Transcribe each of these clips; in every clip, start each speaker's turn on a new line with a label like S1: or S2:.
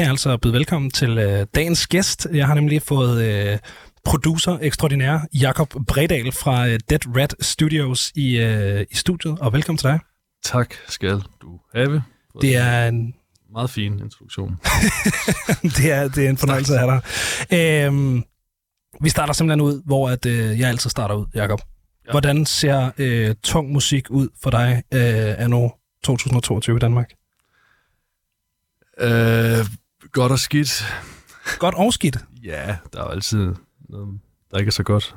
S1: kan jeg altså byde velkommen til øh, dagens gæst. Jeg har nemlig fået øh, producer ekstraordinær Jakob Bredal fra øh, Dead Rat Studios i, øh, i studiet, og velkommen til dig.
S2: Tak skal du have.
S1: Det er en,
S2: Meget fin introduktion.
S1: det er, det er en fornøjelse at have dig. Øhm, vi starter simpelthen ud, hvor at, øh, jeg altid starter ud, Jakob. Ja. Hvordan ser øh, tung musik ud for dig øh, anno 2022 i Danmark?
S2: Øh, godt og skidt.
S1: Godt og skidt.
S2: Ja, der er jo altid noget, der ikke er så godt.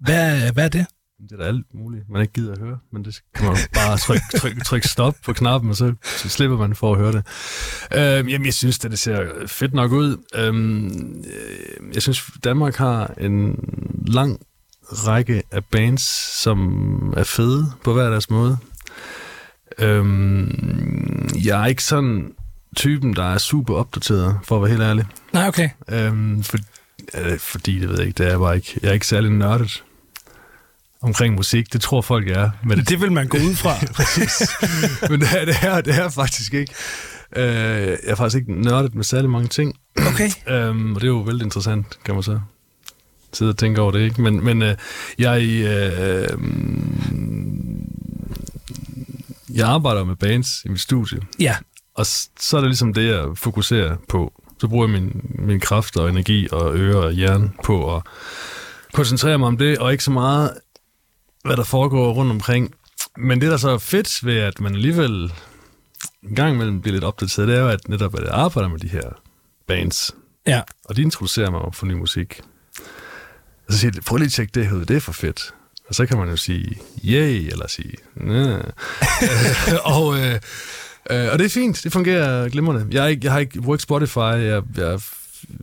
S1: Hvad, hvad er det?
S2: Det er da alt muligt, man ikke gider at høre. Men det kan man bare trykke tryk, tryk stop på knappen, og så, så slipper man for at høre det. Øh, jamen, jeg synes, at det ser fedt nok ud. Øh, jeg synes, Danmark har en lang række af bands, som er fede på hver deres måde. Øhm, jeg er ikke sådan typen, der er super opdateret, for at være helt ærlig.
S1: Nej, okay.
S2: Øhm, for, øh, fordi, det ved jeg ikke, det er jeg bare ikke. Jeg er ikke særlig nørdet omkring musik. Det tror folk, jeg er. Men det,
S1: Det vil man gå ud fra.
S2: præcis. men det er, det, er, det er faktisk ikke. Øh, jeg er faktisk ikke nørdet med særlig mange ting.
S1: Okay.
S2: Øhm, og det er jo vældig interessant, kan man så sidde og tænke over det, ikke? Men, men øh, jeg, øh, jeg arbejder med bands i mit studie,
S1: Ja,
S2: og så er det ligesom det, jeg fokuserer på. Så bruger jeg min, min kraft og energi og øre og hjerne på at koncentrere mig om det, og ikke så meget, hvad der foregår rundt omkring. Men det, der så er fedt ved, at man alligevel en gang imellem bliver lidt opdateret, det er jo, at netop at jeg arbejder med de her bands,
S1: ja.
S2: og de introducerer mig for ny musik. Og så siger de, prøv lige at tjekke det her det er for fedt. Og så kan man jo sige, yay, eller sige, næh. og, øh, øh, og det er fint, det fungerer glimrende. Jeg, er ikke, jeg har ikke brugt Spotify, jeg, jeg,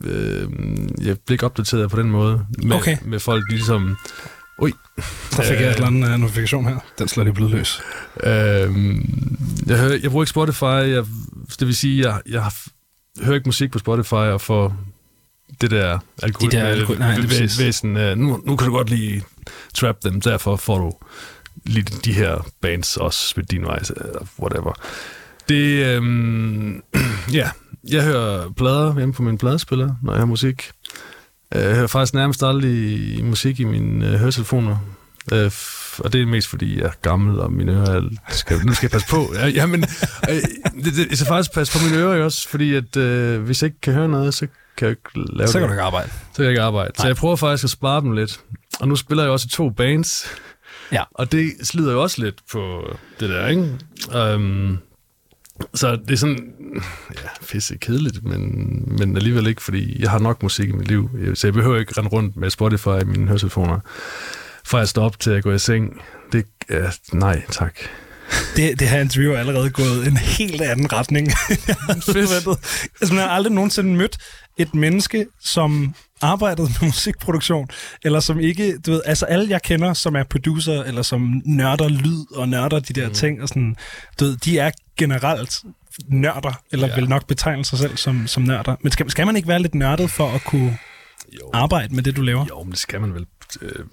S2: øh, jeg bliver ikke opdateret på den måde med,
S1: Okay.
S2: med folk ligesom, ui,
S1: Der fik jeg et eller andet uh, notifikation her. Den slår lige blodløs.
S2: Øh, jeg, hører, jeg bruger ikke Spotify. Jeg, det vil sige, jeg, jeg hører ikke musik på Spotify og får det der algoritme,
S1: De der algoritme- nej, lige præcis.
S2: væsen. øh, Nu, nu kan du godt lige trap dem, derfor får du lige de her bands også smidt din vej, eller whatever. Det, øhm, ja, jeg hører plader hjemme på min pladespiller, når jeg har musik. Øh, Jeg hører faktisk nærmest aldrig musik i mine øh, høretelefoner. Øh, og det er mest fordi, jeg er gammel, og mine ører er, skal, nu skal jeg passe på. Ja, Jamen, øh, det, det, jeg skal faktisk passe på mine ører også, fordi at, øh, hvis jeg ikke kan høre noget, så kan jeg ikke lave
S1: Så kan
S2: det.
S1: du ikke arbejde.
S2: Så kan jeg ikke arbejde. Så
S1: Nej.
S2: jeg prøver faktisk at spare dem lidt. Og nu spiller jeg også i to bands.
S1: Ja.
S2: Og det slider jo også lidt på det der, ikke? Um, så det er sådan, ja, pisse kedeligt, men, men alligevel ikke, fordi jeg har nok musik i mit liv. Så jeg behøver ikke rende rundt med Spotify i mine høretelefoner, fra jeg står op til at gå i seng. Det er, nej, tak.
S1: Det, det her interview er allerede gået en helt anden retning. jeg havde forventet. altså, man har aldrig nogensinde mødt et menneske, som arbejdede med musikproduktion, eller som ikke, du ved, altså alle jeg kender, som er producer, eller som nørder lyd og nørder de der mm. ting, og sådan, du ved, de er generelt nørder, eller ja.
S2: Ja.
S1: vil nok betegne sig selv som, som nørder. Men skal, skal man ikke være lidt nørdet for at kunne
S2: Jo.
S1: arbejde med det, du laver?
S2: Jo, men det skal man vel øh,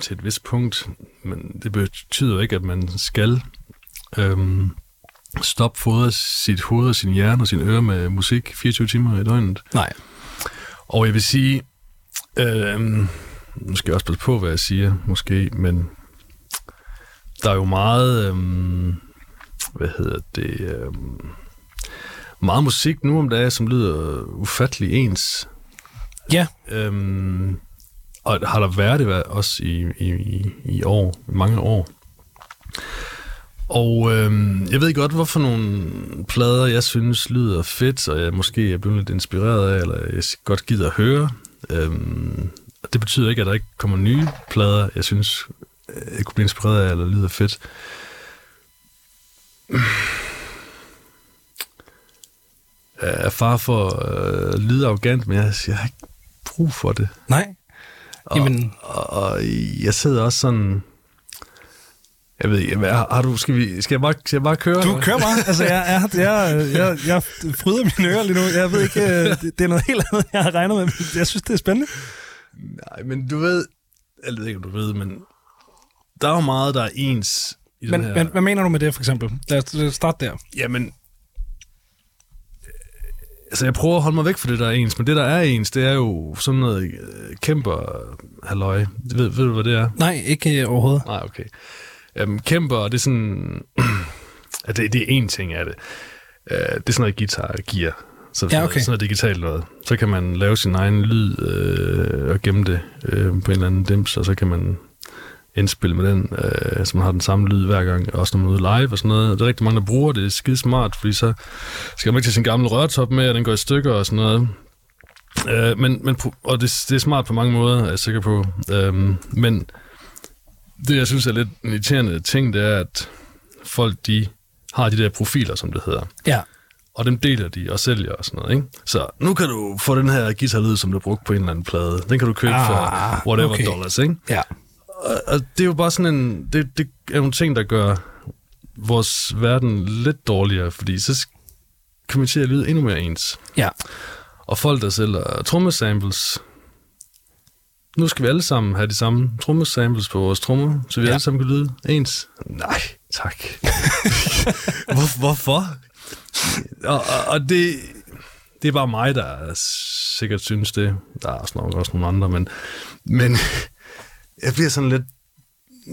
S2: til et vist punkt. Men det betyder jo ikke, at man skal øh, stoppe fodre sit hoved og sin hjerne og sine ører med musik 24 timer i døgnet.
S1: Nej.
S2: Og jeg vil sige, øh, nu skal jeg også passe på, hvad jeg siger, måske, men der er jo meget, øh, hvad hedder det, øh, meget musik nu om dagen, som lyder ufattelig ens.
S1: Ja,
S2: Øhm, og har der været det også i, i, i, i år, mange år. Og øhm, jeg ved godt, hvorfor nogle plader, jeg synes lyder fedt, og jeg måske er blevet lidt inspireret af, eller jeg godt gider at høre. Og det betyder ikke, at der ikke kommer nye plader, jeg synes, øh, jeg kunne blive inspireret af, eller lyder fedt. Jeg er far for at øh, lyde arrogant, men jeg, jeg har ikke brug for det.
S1: nej.
S2: Og,
S1: Jamen-
S2: og, og jeg sidder også sådan... Jeg ved ikke, har, har du, skal, vi, skal, jeg bare, skal jeg bare køre?
S1: Du kører bare. Altså, jeg, jeg, jeg, jeg, jeg fryder mine ører lige nu. Jeg ved ikke, øh, det, det er noget helt andet, jeg har regnet med. Jeg synes, det er spændende.
S2: Nej, men du ved... Jeg ved ikke, om du ved, men... Der er jo meget, der er ens i
S1: Men,
S2: her...
S1: men hvad mener du med det, for eksempel? Lad os, lad os starte der.
S2: Jamen... Altså, jeg prøver at holde mig væk fra det, der er ens, men det, der er ens, det er jo sådan noget øh, kæmper halløj. Ved, ved du, hvad det er?
S1: Nej, ikke øh, overhovedet.
S2: Nej, okay. Um, kæmper, det er sådan... at det, det er én ting af det. Uh, det er sådan noget guitar gear. Så
S1: Ja, okay.
S2: sådan noget digitalt noget. Så kan man lave sin egen lyd øh, og gemme det øh, på en eller anden dims, og så kan man indspille med den, øh, så man har den samme lyd hver gang, også når man er ude live og sådan noget. Der er rigtig mange, der bruger det. Det er skide smart, fordi så skal man ikke tage sin gamle rørtop med, og den går i stykker og sådan noget. Øh, men, men, og det, det er smart på mange måder, er jeg sikker på. Øh, men det, jeg synes er lidt en irriterende ting, det er, at folk, de har de der profiler, som det hedder
S1: Ja.
S2: og dem deler de og sælger og sådan noget, ikke? Så nu kan du få den her guitarlyd, som du brugt på en eller anden plade. Den kan du købe ah, for whatever
S1: okay.
S2: dollars, ikke?
S1: Ja.
S2: Og, og det er jo bare sådan en... Det, det er nogle ting, der gør vores verden lidt dårligere, fordi så kommer vi til at lyde endnu mere ens.
S1: Ja.
S2: Og folk, der sælger trommesamples, nu skal vi alle sammen have de samme trommesamples på vores trommer, så vi
S1: Ja.
S2: alle sammen kan lyde ens. Nej, tak. Hvor, hvorfor? Og, og, og det, det er bare mig, der sikkert synes det. Der er også nok også nogle andre, men, men jeg bliver sådan lidt...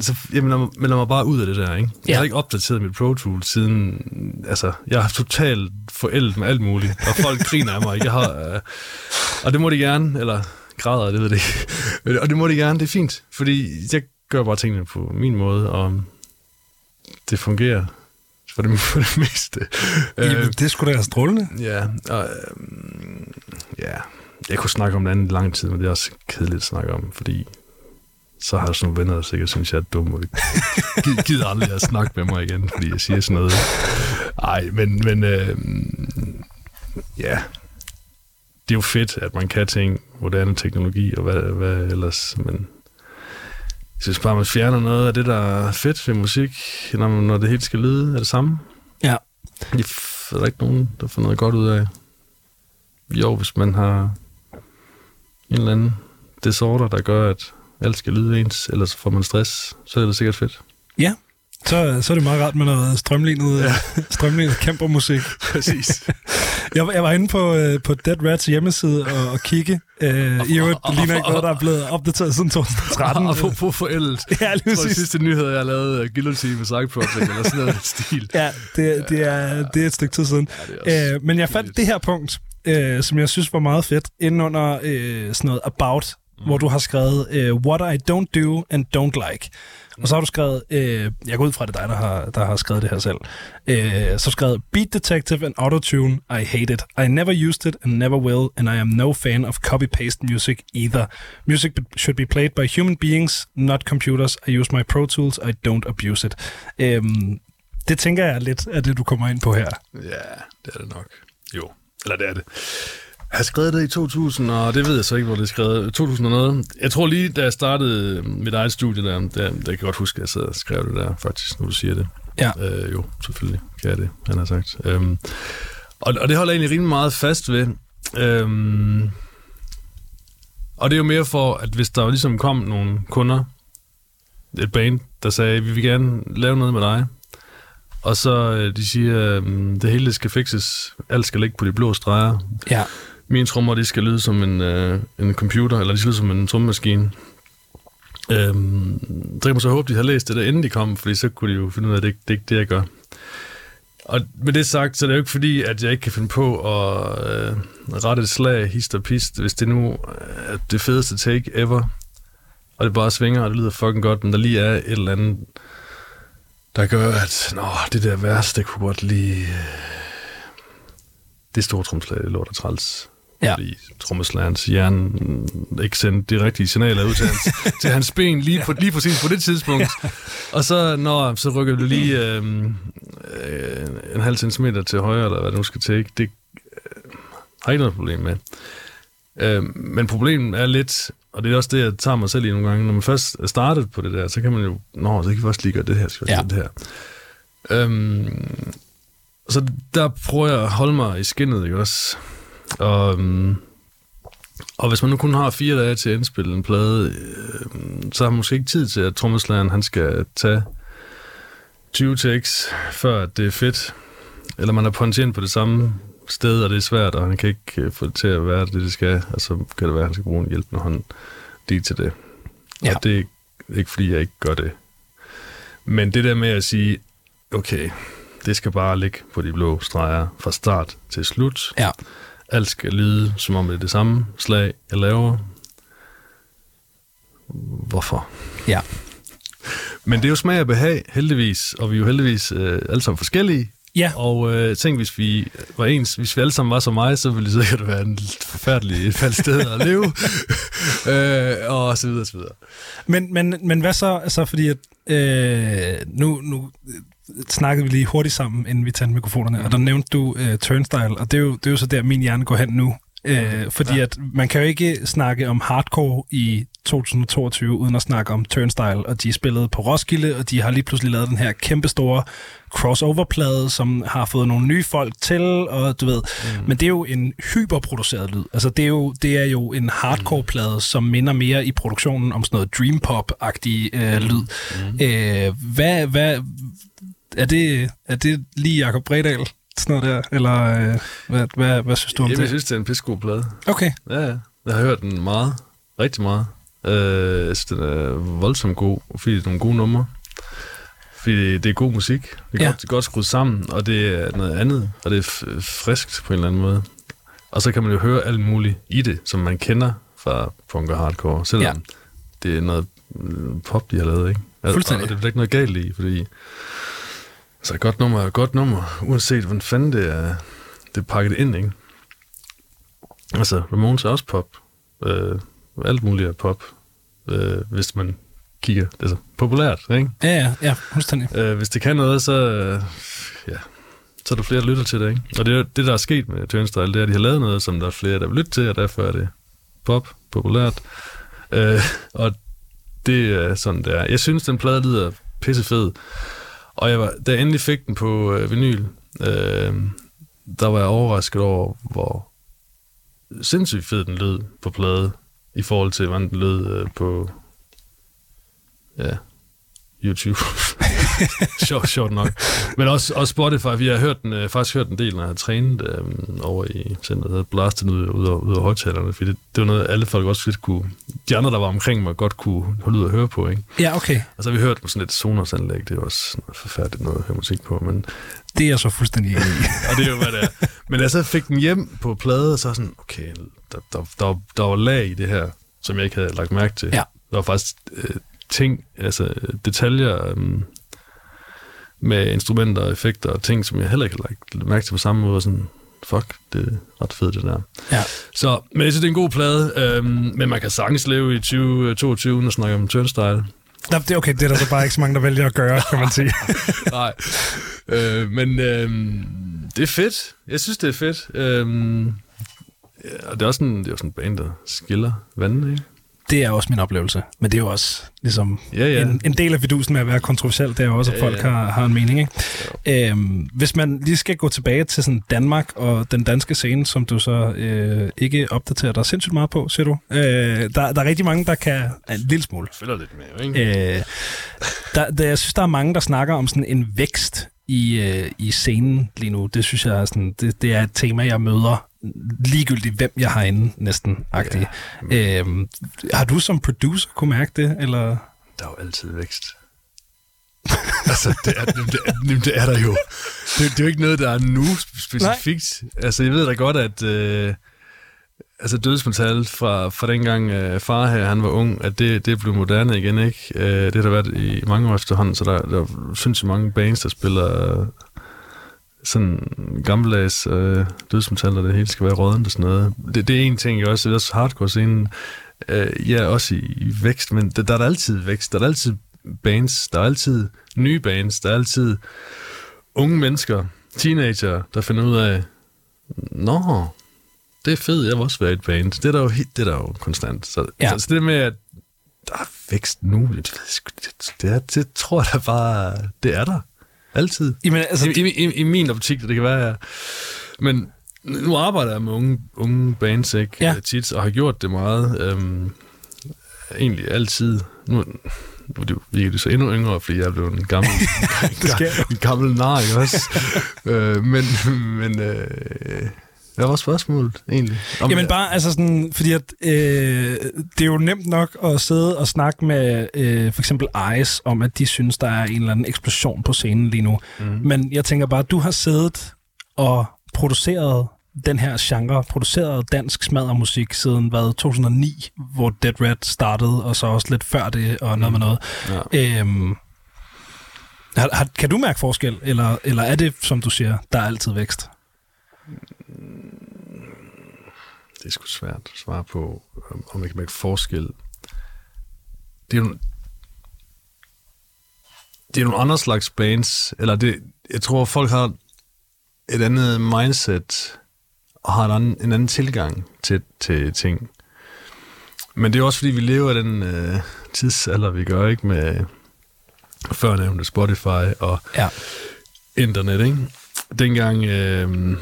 S2: Så jeg melder, mig- melder mig bare ud af det der, ikke? Jeg
S1: Ja.
S2: har ikke opdateret mit Pro Tools siden... Altså, jeg er totalt forældet med alt muligt, og folk griner af mig. Jeg har, øh, og det må de gerne, eller græder, det ved det ikke. Og det må de gerne, det er fint, fordi jeg gør bare tingene på min måde, og det fungerer for det, for det meste.
S1: Øh, det skulle da være strålende.
S2: Ja, og, øhm, ja, jeg kunne snakke om det andet lang tid, men det er også kedeligt at snakke om, fordi så har jeg sådan nogle venner, der sikkert synes, jeg er dum, og gider, aldrig at snakke med mig igen, fordi jeg siger sådan noget. Ej, men, men øhm, ja, det er jo fedt, at man kan ting, moderne teknologi og hvad, hvad ellers, men jeg synes bare, man fjerner noget af det, der er fedt ved musik, når, man- når det helt skal lyde af det samme.
S1: Ja.
S2: F- er der ikke nogen, der får noget godt ud af. Jo, hvis man har en eller anden disorder, der gør, at alt skal lyde ens, ellers får man stress, så er det sikkert fedt.
S1: Ja. Så, så er det meget rart med noget strømlignet, ja. strømlignet kæmpermusik.
S2: Præcis.
S1: Jeg, var- jeg var inde på, øh, på Dead Rats hjemmeside og, og kigge. Øh, I øvrigt
S2: og-
S1: ligner
S2: og-
S1: ikke noget, der er blevet opdateret siden 2013.
S2: og på forældet.
S1: ja, lige
S2: Jeg
S1: præcis.
S2: sidste nyhed, jeg lavet uh, Guillotine med Psych Project, eller sådan noget stil.
S1: Ja, det, det, er, det er et stykke tid siden.
S2: Ja,
S1: Øh, men jeg fandt det her punkt, øh, som jeg synes var meget fedt, inden under øh, sådan noget About, mm. hvor du har skrevet øh, What I don't do and don't like. Og så har du skrevet, øh, jeg går ud fra det er dig, der har, der har skrevet det her selv, øh, så har du skrevet Beat Detective and Autotune, I hate it. I never used it and never will, and I am no fan of copy-paste music either. Music should be played by human beings, not computers. I use my Pro Tools, I don't abuse it. Øh, det tænker jeg lidt af det, du kommer ind på her.
S2: Ja, det er det nok. Jo, eller det er det. Jeg har skrevet det i 2000, og det ved jeg så ikke, hvor det er skrevet. 2000 og noget. Jeg tror lige, da jeg startede mit eget studie der, der, der kan jeg godt huske, at jeg sad og skrev det der, faktisk, når du siger det.
S1: Ja.
S2: Øh, jo, selvfølgelig kan jeg det, han har sagt. Øhm, og, og det holder jeg egentlig rimelig meget fast ved. Øhm, og det er jo mere for, at hvis der ligesom kom nogle kunder, et band, der sagde, vi vil gerne lave noget med dig, og så øh, de siger, øh, det hele skal fikses, alt skal ligge på de blå streger.
S1: Ja.
S2: Mine trommer, de skal lyde som en, øh, en computer, eller de skal lyde som en trommemaskine. Øhm, så kan man så håbe, de har læst det der, inden de kom, fordi så kunne de jo finde ud af, at det, det er ikke det, jeg gør. Og med det sagt, så er det jo ikke fordi, at jeg ikke kan finde på at øh, rette et slag, hist og pist, hvis det nu er det fedeste take ever, og det bare svinger, og det lyder fucking godt, men der lige er et eller andet, der gør, at nå, det der værste, det kunne godt lige... Øh, det store tromslag, det lort og træls.
S1: Ja.
S2: Fordi trommeslagerens hjerne mm, ikke sendte de rigtige signaler ud til hans, til hans ben lige, på, lige præcis på det tidspunkt. Og så, når, så rykker du lige øh, øh, en halv centimeter til højre, eller hvad nu skal til. Det øh, har ikke noget problem med. Øh, men problemet er lidt, og det er også det, jeg tager mig selv i nogle gange, når man først er startet på det der, så kan man jo, nå, så kan vi først lige gøre det her, skal vi
S1: ja.
S2: det her. Øhm, så der prøver jeg at holde mig i skinnet, ikke også? Og, øhm, og hvis man nu kun har fire dage til at indspille en plade, øh, så har man måske ikke tid til, at trommeslageren han skal tage 20 takes, før det er fedt. Eller man er punch ind på det samme sted, og det er svært, og han kan ikke øh, få det til at være det, det skal, og så kan det være, at han skal bruge en hjælpende hånd lige til det.
S1: Ja.
S2: Og det er ikke, fordi jeg ikke gør det. Men det der med at sige, okay, det skal bare ligge på de blå streger fra start til slut.
S1: Ja.
S2: Alt skal lyde, som om det er det samme slag, jeg laver. Hvorfor?
S1: Ja.
S2: Men det er jo smag og behag, heldigvis, og vi er jo heldigvis øh, alle sammen forskellige.
S1: Ja.
S2: Og øh, tænk, hvis vi var ens, hvis vi alle sammen var som mig, så ville det sikkert være en forfærdelig et faldt sted at leve. øh, og så videre, og så videre.
S1: Men, men, men hvad så, altså fordi at, øh, nu, nu øh, snakkede vi lige hurtigt sammen, inden vi tændte mikrofonerne, og der nævnte du øh, Turnstile, og det er, jo, det er jo så der, min hjerne går hen nu. Øh, fordi ja. at man kan jo ikke snakke om hardcore i 2022, uden at snakke om Turnstile, og de spillede på Roskilde, og de har lige pludselig lavet den her kæmpestore crossover-plade, som har fået nogle nye folk til, og du ved, mm. men det er jo en hyperproduceret lyd. Altså det er jo, det er jo en hardcore-plade, som minder mere i produktionen om sådan noget dream pop-agtig øh, lyd. Mm. Øh, hvad, hvad, er det, er det lige Jacob Bredal, sådan noget der, eller øh, hvad, hvad, hvad synes du om
S2: Jamen,
S1: det?
S2: jeg synes, det er en pissegod plade.
S1: Okay,
S2: Ja, ja. Jeg har hørt den meget. Rigtig meget. Øh, synes, den er voldsomt god, fordi det er nogle gode numre. Fordi det er god musik. Det er,
S1: Ja.
S2: godt, det er godt skruet sammen, og det er noget andet, og det er friskt på en eller anden måde. Og så kan man jo høre alt muligt i det, som man kender fra punk og hardcore, selvom
S1: Ja.
S2: det er noget mm, pop, de har lavet, ikke?
S1: Fuldstændig.
S2: Og det er ikke noget galt i, fordi så et godt nummer er et godt nummer, uanset hvordan fanden det er, det er pakket ind, ikke? Altså, Ramones er også pop. Øh, alt muligt er pop, øh, hvis man kigger. Det er så populært, ikke?
S1: ja, ja, ja, fuldstændig.
S2: Øh, hvis det kan noget, så, øh, ja, så er der flere, der lytter til det, ikke? Og det, er- det der er sket med Turnstile, det er, at de har lavet noget, som der er flere, der vil lytte til, og derfor er det pop, populært. Øh, og det er sådan, det er. Jeg synes, den plade lyder pissefed. Og jeg var, da jeg endelig fik den på øh, vinyl, øh, der var jeg overrasket over, hvor sindssygt fed den lød på plade, i forhold til, hvordan den lød øh, på ja, YouTube. sjovt, sjovt nok. Men også, også Spotify. Vi har hørt den, øh, faktisk hørt en del, når jeg har trænet øh, over i centret. Der blastet ud, ud, af, ud af højtalerne, fordi det, det var noget, alle folk også lidt kunne... De andre, der var omkring mig, godt kunne holde ud og høre på, ikke?
S1: Ja, okay.
S2: Og så har vi hørt på sådan et Sonos-anlæg. Det er også noget forfærdeligt noget at høre musik på, men
S1: Det er jeg så fuldstændig enig i.
S2: og det er jo, hvad det er. Men jeg så fik den hjem på plade, så var jeg sådan, okay, der, der, der, der var lag i det her, som jeg ikke havde lagt mærke til.
S1: Ja.
S2: Der var faktisk øh, ting, altså detaljer øh, med instrumenter og effekter og ting, som jeg heller ikke havde lagt mærke til på samme måde. Sådan, fuck, det er ret fedt det der.
S1: Ja.
S2: Så, men jeg synes, det er en god plade, øh, men man kan sagtens leve i 2022 uden at snakke om Turnstile.
S1: Nå, det er okay, det er der så bare ikke så mange, der vælger at gøre, kan man sige.
S2: Nej. øh, men øh, det er fedt. Jeg synes, det er fedt. Øh, ja, og det er også en, det er også en band, der skiller vandene, ikke?
S1: Det er også min oplevelse. Men det er jo også ligesom
S2: Ja, ja.
S1: en, en del af fidusen med at være kontroversiel, det er jo også, at
S2: Ja,
S1: folk
S2: ja.
S1: har, har en mening. Ikke? Øhm, hvis man lige skal gå tilbage til sådan Danmark og den danske scene, som du så øh, ikke opdaterer dig sindssygt meget på, siger du. Øh, der, der er rigtig mange, der kan... En lille smule.
S2: Følger lidt med, ikke?
S1: Øh, der, der, jeg synes, der er mange, der snakker om sådan en vækst i, øh, i scenen lige nu. Det synes jeg er, sådan, det, det er et tema, jeg møder ligegyldigt, hvem jeg har inde næsten. Ja. Øhm, har du som producer kunne mærke det? Eller?
S2: Der er jo altid vækst. altså, det er, det, er, det er der jo. Det, det er jo ikke noget, der er nu specifikt. Nej. Altså, jeg ved da godt, at... Øh, altså, dødsmetal fra, fra dengang øh, far her, han var ung, at det, det blev moderne igen, ikke? Øh, det har der været i mange år efterhånden, så der, der synes jeg mange bands, der spiller sådan gammeldags øh, dødsmetal, og det hele skal være rådent og sådan noget. Det, det er en ting, jeg også, er også hardcore-scenen, øh, ja, også i, i vækst, men der, der er der altid vækst, der er der altid bands, der er altid nye bands, der er altid unge mennesker, teenager, der finder ud af, nå, det er fedt, jeg vil også være et band. Det er der jo, helt, det er der jo konstant. Så,
S1: Ja.
S2: så, så det med, at der er vækst nu, det, ved det, det, det tror jeg da bare, det er der. Altid.
S1: Jamen, altså,
S2: I, i, i, I min optik, det kan være, ja. Men nu arbejder jeg med unge, unge bands, ikke?
S1: Ja.
S2: Tit, og har gjort det meget. Øhm, egentlig altid. Nu, nu er det jo det så endnu yngre, fordi jeg er blevet en gammel, en gammel nar, ikke også? øh, men, men øh, hvad var spørgsmålet egentlig?
S1: Om Jamen bare, altså sådan, fordi at, øh, det er jo nemt nok at sidde og snakke med øh, for eksempel Ice om, at de synes, der er en eller anden eksplosion på scenen lige nu. Mm. Men jeg tænker bare, du har siddet og produceret den her genre, produceret dansk smaddermusik siden hvad, 2009, hvor Dead Red startede, og så også lidt før det, og noget mm. med noget. Ja. Øhm, har, har, kan du mærke forskel, eller, eller er det, som du siger, der er altid vækst?
S2: Det er sgu svært at svare på, om jeg kan mærke forskel. Det er jo, det er nogle andre slags bands, eller det, jeg tror, folk har et andet mindset, og har en anden, en anden tilgang til, til ting. Men det er også, fordi vi lever i den øh, tidsalder, vi gør, ikke? Med førnævnte Spotify og ja. internet, ikke? Dengang øh,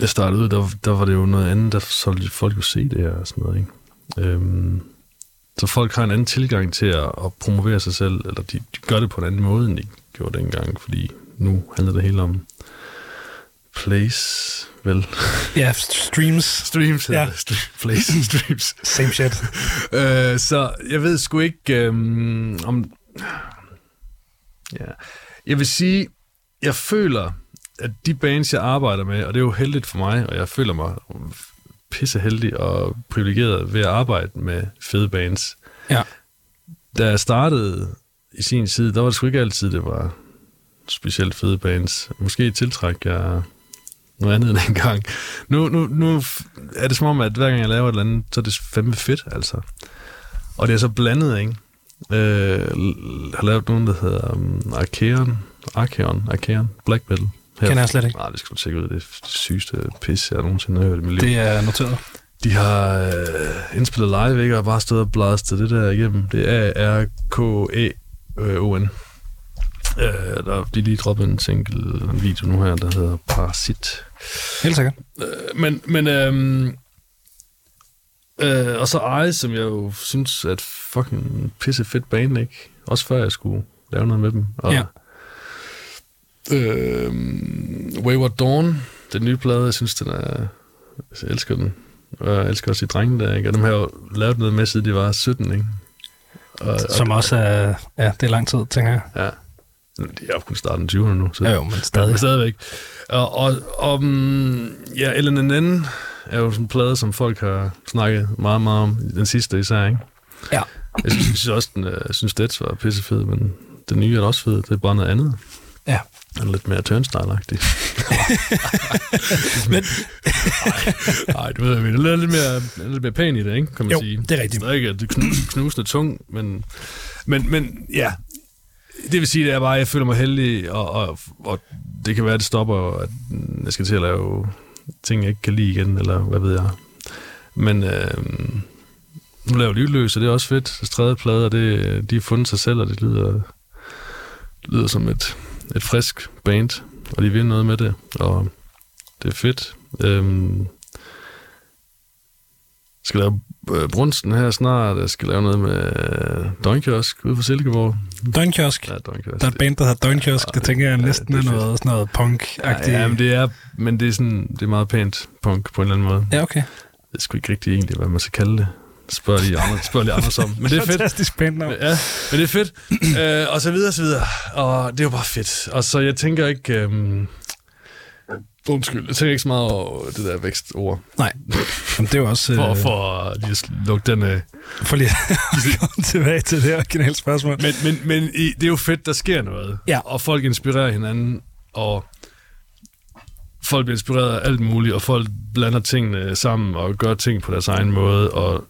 S2: jeg startede ud, der, der var det jo noget andet, der solgte folk jo se det og sådan noget, ikke? Øh, så folk har en anden tilgang til at, at promovere sig selv, eller de, de gør det på en anden måde, end de gjorde dengang, fordi nu handler det hele om place, vel?
S1: Ja, streams.
S2: Streams, ja. Stream, place, streams.
S1: Same shit.
S2: uh, så jeg ved sgu ikke, um, om... Ja. Jeg vil sige, jeg føler, at de bands, jeg arbejder med, og det er jo heldigt for mig, og jeg føler mig pisse heldig og privilegeret ved at arbejde med fede bands.
S1: Ja.
S2: Da jeg startede i sin tid, der var det sgu ikke altid, det var specielt fede bands. Måske tiltræk jeg noget andet end engang. Nu, nu, nu er det som om, at hver gang jeg laver et eller andet, så er det fandme fedt, altså. Og det er så blandet, ikke? Øh, jeg har lavet nogen, der hedder um, Archeon, Archeon, Archeon, Black Metal.
S1: Her. Kender jeg slet ikke.
S2: Nej, det skal du tjekke ud. Det er det sygeste pis, jeg nogensinde har hørt i mit liv.
S1: Det er noteret.
S2: De har øh, indspillet live, ikke? Og bare stået og bladret det der igennem. Det er R-K-E-O-N. Øh, der, de lige droppet en single video nu her, der hedder Parasit.
S1: Helt sikkert.
S2: Øh, men, men øhm, øh, og så Eye, som jeg jo synes er et fucking pisse fedt band, ikke? Også før jeg skulle lave noget med dem. Og,
S1: ja.
S2: Øh, Wayward Dawn, den nye plade, jeg synes, den er... Jeg elsker den. Og jeg elsker også de drenge der, ikke? Og dem har jo lavet noget med, siden de var 17, ikke?
S1: Og, Som og, også er... Ja, det er lang tid, tænker jeg.
S2: Ja. De er jo kun starten 20'erne nu. Så,
S1: ja, jo, men stadig. Men
S2: stadigvæk. Og, og, og mm, ja, LNNN er jo sådan en plade, som folk har snakket meget, meget om. Den sidste især, ikke?
S1: Ja.
S2: Jeg synes, jeg synes også, den, jeg synes, det var pissefed, men den nye er også fed. Det er bare noget andet. Er lidt mere turnstyle-agtig.
S1: men...
S2: Nej, du ved, det er lidt mere, lidt mere pæn i det, ikke? Kan man
S1: jo,
S2: sige.
S1: det er rigtigt.
S2: Det er ikke det knusende tung, men, men, men ja, det vil sige, det er bare, at jeg føler mig heldig, og, og, og det kan være, at det stopper, at jeg skal til at lave ting, jeg ikke kan lide igen, eller hvad ved jeg. Men øh, nu laver Lydløs, og det er også fedt. Det tredje plade, og det, de har fundet sig selv, og det lyder, lyder som et, et frisk band, og de vil noget med det, og det er fedt. Øh, skal lave øh, Brunsten her snart. Jeg skal lave noget med øh, Døgnkiosk ude for Silkeborg.
S1: Døgnkiosk?
S2: Ja, Døgnkiosk.
S1: Der er et band, der hedder Døgnkiosk. Ja, det tænker jeg næsten ja, er, er noget, sådan noget punk-agtigt.
S2: Ja, ja, men det er, men det er, sådan, det er meget pænt punk på en eller anden måde.
S1: Ja, okay.
S2: Det er sgu ikke rigtigt egentlig, hvad man skal kalde det. Spørg lige andre, spørg lige andre om. Men det er fedt.
S1: Fantastisk pænt navn.
S2: Ja, men det er fedt. øh, og så videre, og så videre. Og det er jo bare fedt. Og så jeg tænker ikke... Øhm, Undskyld, jeg tænker ikke så meget over det der vækstord.
S1: Nej, men det er jo også...
S2: for, øh, for lige at lukke den af.
S1: For lige at komme tilbage til det originale spørgsmål.
S2: Men, men, men det er jo fedt, der sker noget.
S1: Ja.
S2: Og folk inspirerer hinanden, og folk bliver inspireret af alt muligt, og folk blander tingene sammen og gør ting på deres egen måde, og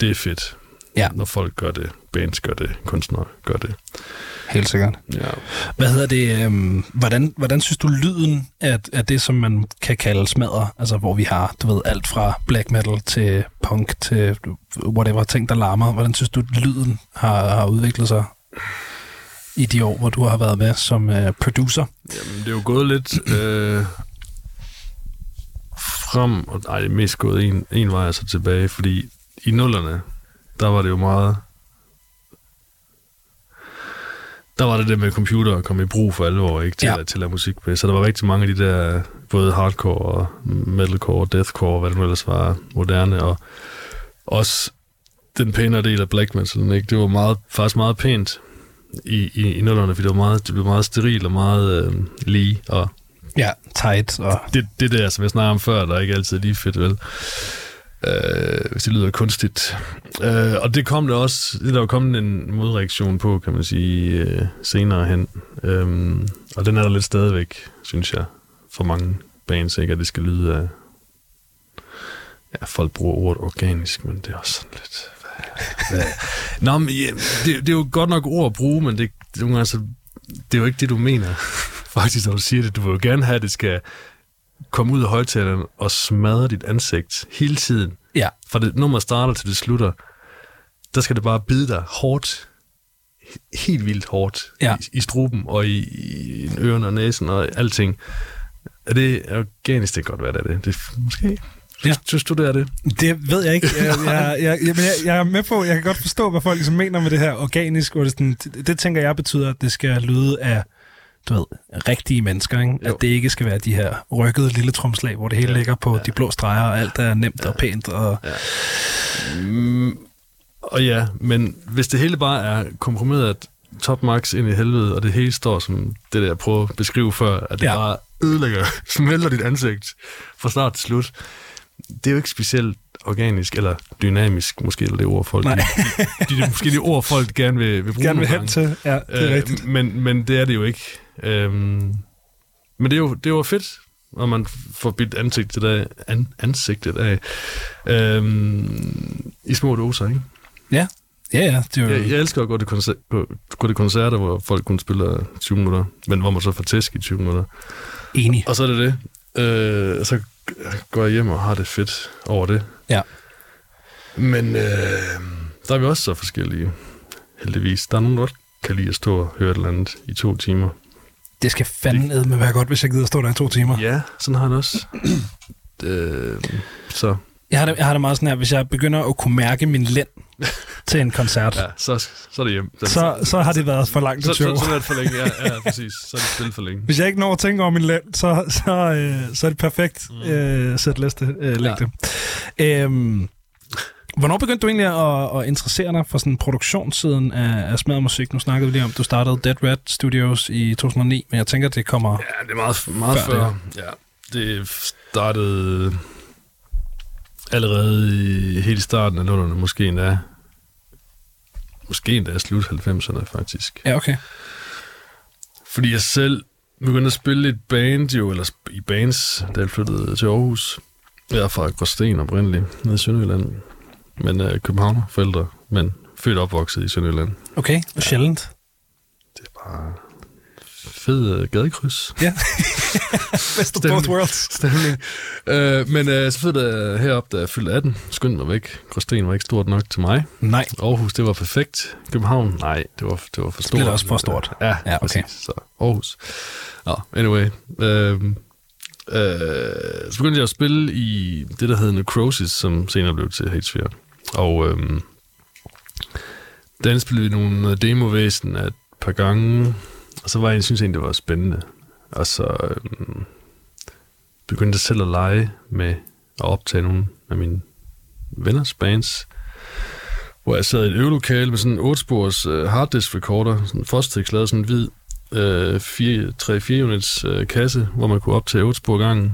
S2: det er fedt,
S1: ja.
S2: når folk gør det. Bands gør det, kunstnere gør det.
S1: Helt sikkert.
S2: Ja.
S1: Hvad hedder det? Øhm, hvordan, hvordan synes du lyden af, af det, som man kan kalde smadre? Altså, hvor vi har, du ved, alt fra black metal til punk til whatever ting, der larmer. Hvordan synes du, lyden har, har udviklet sig i de år, hvor du har været med som øh, producer?
S2: Jamen, det er jo gået lidt øh, frem, og nej, det er mest gået en, en vej altså tilbage, fordi i nullerne, der var det jo meget der var det det med computer at komme i brug for alvor, ikke, til, ja. at, til at lave musik med. Så der var rigtig mange af de der, både hardcore og metalcore og deathcore, hvad det nu ellers var, moderne, og også den pænere del af black metal, ikke? det var meget, faktisk meget pænt i, i, i nullerne, fordi det, var meget, det blev meget steril og meget øh, lige, og
S1: Ja, tight. Og...
S2: det, det der, som jeg snakker om før, der er ikke altid lige fedt, vel? Øh, hvis det lyder kunstigt. Øh, og det kom der også, det der var kommet en modreaktion på, kan man sige, øh, senere hen. Øh, og den er der lidt stadigvæk, synes jeg, for mange bands, ikke? At det skal lyde af... Ja, folk bruger ordet organisk, men det er også sådan lidt... Hvad. Nå, men ja, det, det, er jo godt nok ord at bruge, men det, det, altså, det er jo ikke det, du mener. Faktisk, når du siger det, du vil jo gerne have, at det skal komme ud af højtaleren og smadre dit ansigt hele tiden.
S1: Ja.
S2: Fra det nummer starter til det slutter, der skal det bare bide dig hårdt, helt vildt hårdt,
S1: Ja.
S2: i, i struben og i, i ørerne og næsen og alting. Er det organisk? Det kan godt være, det er det. det måske.
S1: Ja.
S2: Synes du, det er det?
S1: Det ved jeg ikke. Jeg, jeg, jeg, jeg, jeg er med på, jeg kan godt forstå, hvad folk ligesom mener med det her organisk. Hvor det, sådan, det, det tænker jeg betyder, at det skal lyde af du ved, rigtige mennesker. Ikke?
S2: Jo.
S1: At det ikke skal være de her rykkede lille tromslag, hvor det hele
S2: Ja.
S1: ligger på de blå streger, og alt er nemt og pænt. Og,
S2: Mm, og ja, men hvis det hele bare er komprimeret at top max ind i helvede, og det hele står som det der, jeg prøvede at beskrive før, at det
S1: Ja.
S2: ja. bare ødelægger, smelter dit ansigt fra start til slut. Det er jo ikke specielt organisk eller dynamisk, måske eller det ord, folk...
S1: Nej.
S2: De, de, de, måske de ord, folk gerne vil, vil bruge
S1: gerne vil hen til. Ja, det er
S2: Øh,
S1: rigtigt.
S2: Men, men det er det jo ikke. Øhm, men det er jo, det jo fedt, når man får bidt ansigtet af, an, ansigtet af øhm, i små doser, ikke?
S1: Ja, ja, ja. Det jo,
S2: Jeg, jeg elsker at gå til, koncer- gå, gå til koncerter, hvor folk kun spiller 20 minutter, men hvor man så får tæsk i 20 minutter.
S1: enig.
S2: Og så er det det. Øh, så går jeg hjem og har det fedt over det.
S1: Ja.
S2: Men øh, der er vi også så forskellige, heldigvis. Der er nogen, der kan lide at stå og høre et eller andet i to timer.
S1: Det skal fandme med være godt, hvis jeg gider stå der i to timer.
S2: Ja, sådan har han også. øh, så
S1: Jeg har, det, jeg har det meget sådan her, hvis jeg begynder at kunne mærke min lænd til en koncert,
S2: ja, så, så er det hjem.
S1: så, så har det været for langt
S2: så, så, så, er det for længe. Ja, ja, præcis. Så er det spillet for længe.
S1: Hvis jeg ikke når at tænke over min lænd, så, så, øh, så er det perfekt
S2: Mm.
S1: øh, sæt liste øh, længde. Ja. Øhm, hvornår begyndte du egentlig at, at interessere dig for sådan produktionssiden af, af smadmusik? Nu snakkede vi lige om, at du startede Dead Red Studios i 2009, men jeg tænker, det kommer...
S2: Ja, det er meget, meget
S1: Før
S2: før. før. Ja, det startede allerede i, helt i starten af nullerne, måske endda. Måske endda slut 90'erne, faktisk.
S1: Ja, okay.
S2: Fordi jeg selv begyndte at spille et band, jo, eller i bands, da jeg flyttede til Aarhus. Jeg er fra Gråsten oprindeligt, nede i Sønderjylland. Men uh, Københavner forældre, men født og opvokset i Sønderjylland.
S1: Okay, ja. sjældent.
S2: Det er bare fed uh, gadekryds.
S1: Ja. Best of both worlds.
S2: Stemning. Uh, men uh, så flyttede jeg herop, da jeg fyldte 18. Skyndte mig væk. Gråsten var ikke stort nok til mig.
S1: Nej.
S2: Aarhus, det var perfekt. København, nej, det var, det var for stort.
S1: blev da også for stort.
S2: Ja,
S1: Ja, okay.
S2: præcis. Så Aarhus. Nå, anyway. Øhm, øh, så begyndte jeg at spille i det, der hed Necrosis, som senere blev til Hatesphere. Og øhm, der indspillede vi nogle demovæsen af et par gange, og så var jeg, jeg synes egentlig, det var spændende. Og så øhm, begyndte jeg selv at lege med at optage nogle af mine venners bands, hvor jeg sad i et øvelokale med sådan en 8-spors øh, harddisk recorder, sådan en Fostex lavede sådan en hvid øh, 3-4 units øh, kasse, hvor man kunne optage 8 spor gangen.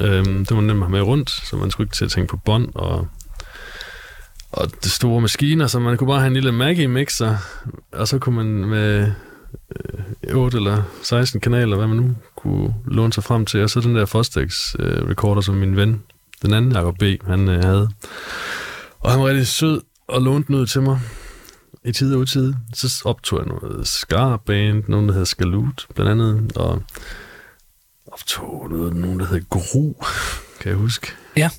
S2: Øh, det var nemt at have med rundt, så man skulle ikke til at tænke på bånd og og det store maskiner, så man kunne bare have en lille Maggi-mixer, og så kunne man med øh, 8 eller 16 kanaler, hvad man nu kunne låne sig frem til, og så den der Fostex øh, recorder, som min ven, den anden Jacob B., han øh, havde. Og han var rigtig sød og lånte den ud til mig i tid og utid. Så optog jeg noget Scar-band, nogen der hedder Skalut, blandt andet, og optog noget, nogen der hedder Gru, kan jeg huske.
S1: Ja.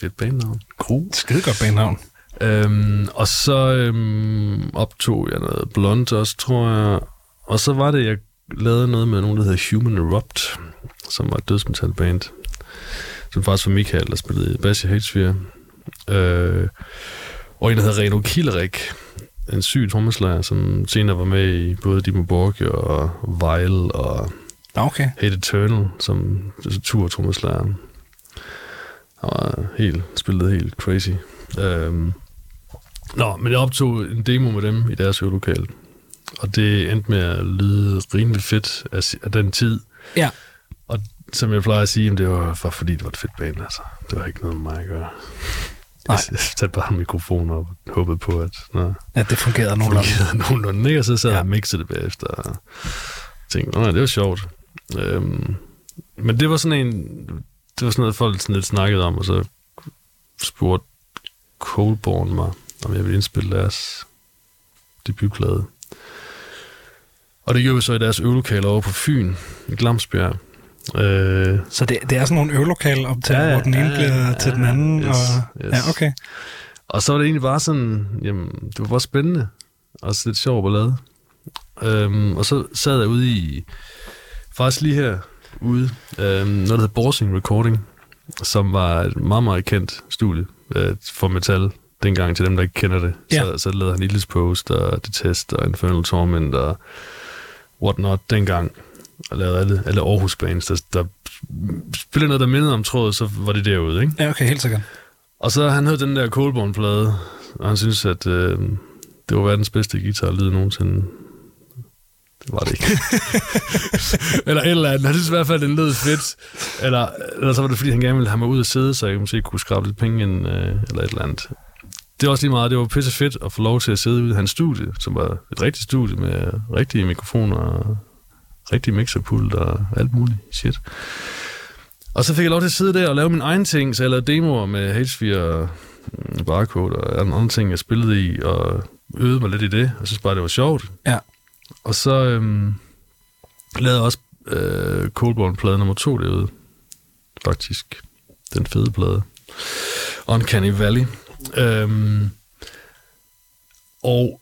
S2: Fedt bandnavn. Gru.
S1: Skide godt bandnavn.
S2: Øhm, og så øhm, optog jeg noget Blunt også, tror jeg. Og så var det, jeg lavede noget med nogen, der hedder Human Erupt, som var et dødsmetalband. Som faktisk var Michael, der spillede i Bass i Hatesphere. Øh, og en, der hedder Reno Killerik. en syg trommeslager, som senere var med i både Dimo Borgio og Vile og
S1: Okay.
S2: Hate Eternal, som tur trommeslager. Han var helt, spillede helt crazy. Øhm, nå, men jeg optog en demo med dem i deres øvelokale. Og det endte med at lyde rimelig fedt af, af den tid.
S1: Ja.
S2: Og som jeg plejer at sige, det var, var fordi, det var et fedt band, altså. Det var ikke noget med mig at gøre.
S1: Nej.
S2: Jeg satte bare en mikrofon op og håbede på, at når
S1: Ja, det fungerede nogenlunde.
S2: fungerede nogenlunde, ikke? Og så sad jeg
S1: Ja.
S2: og mixede det bagefter og tænkte, nej, det var sjovt. Øhm, men det var sådan en, det var sådan noget, folk sådan lidt snakkede om, og så spurgte Coldborn mig, om jeg ville indspille deres debutplade. Og det gjorde vi så i deres øvelokale over på Fyn, i Glamsbjerg. Øh,
S1: Så det, det er sådan nogle øvelokale optag,
S2: Ja,
S1: hvor den ene
S2: ja,
S1: bliver
S2: ja,
S1: til den anden.
S2: yes,
S1: og,
S2: yes.
S1: Ja, okay.
S2: Og så var det egentlig bare sådan, jamen, det var bare spændende, og også lidt sjovt at lave. Øhm, og så sad jeg ude i, faktisk lige her ude, øhm, noget der hedder Borsing Recording, som var et meget, meget kendt studie øh, for metal dengang, til dem, der ikke kender det.
S1: Ja.
S2: Så, så lavede han Needless Post og The Test og Infernal Torment og whatnot dengang. Og lavede alle, alle Aarhus bands, der, der spillede noget, der mindede om trådet, så var det derude, ikke?
S1: Ja, okay, helt sikkert.
S2: Og så har han hørt den der Coldborn-plade, og han synes, at øh, det var verdens bedste guitarlyd nogensinde. Det var det ikke. eller et eller andet. Han synes i hvert fald, den lød fedt. Eller, eller så var det, fordi han gerne ville have mig ud og sidde, så jeg måske kunne skrabe lidt penge ind, øh, eller et eller andet. Det var også lige meget. Det var pisse fedt at få lov til at sidde ude i hans studie, som var et rigtigt studie med rigtige mikrofoner og rigtig mixerpult og alt muligt shit. Og så fik jeg lov til at sidde der og lave min egen ting, så jeg lavede demoer med H4 og mm, Barcode og andre andre ting, jeg spillede i, og øvede mig lidt i det, og synes bare, det var sjovt.
S1: Ja.
S2: Og så øhm, lavede jeg også øh, Coldborn-plade nummer to derude, faktisk. Den fede plade. Uncanny Valley. Øhm, og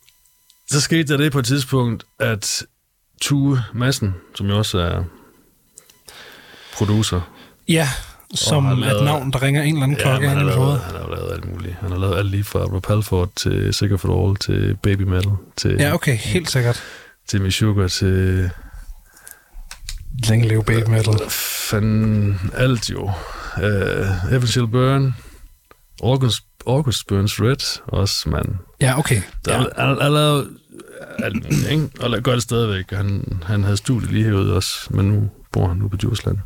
S2: så skete der det på et tidspunkt, at Tue Madsen, som jo også er producer,
S1: Ja, som
S2: han
S1: et
S2: lavede-
S1: navn, der ringer en eller anden klokke
S2: men
S1: hen
S2: han,
S1: i
S2: har lavet, han har lavet alt muligt. Han har lavet alt lige fra Rob Halford til Sicker for All, til Baby Metal, til,
S1: Ja, okay, helt sikkert.
S2: til Sugar, til
S1: Længe leve baby metal.
S2: fanden alt jo. Uh, Evan Shall Burn, August, August Burns Red, også mand.
S1: Ja, okay.
S2: Der,
S1: Ja.
S2: han, han lavet alt muligt, ikke? Og gør det stadigvæk. Han, han havde studie lige herude også, men nu bor han nu på Djursland.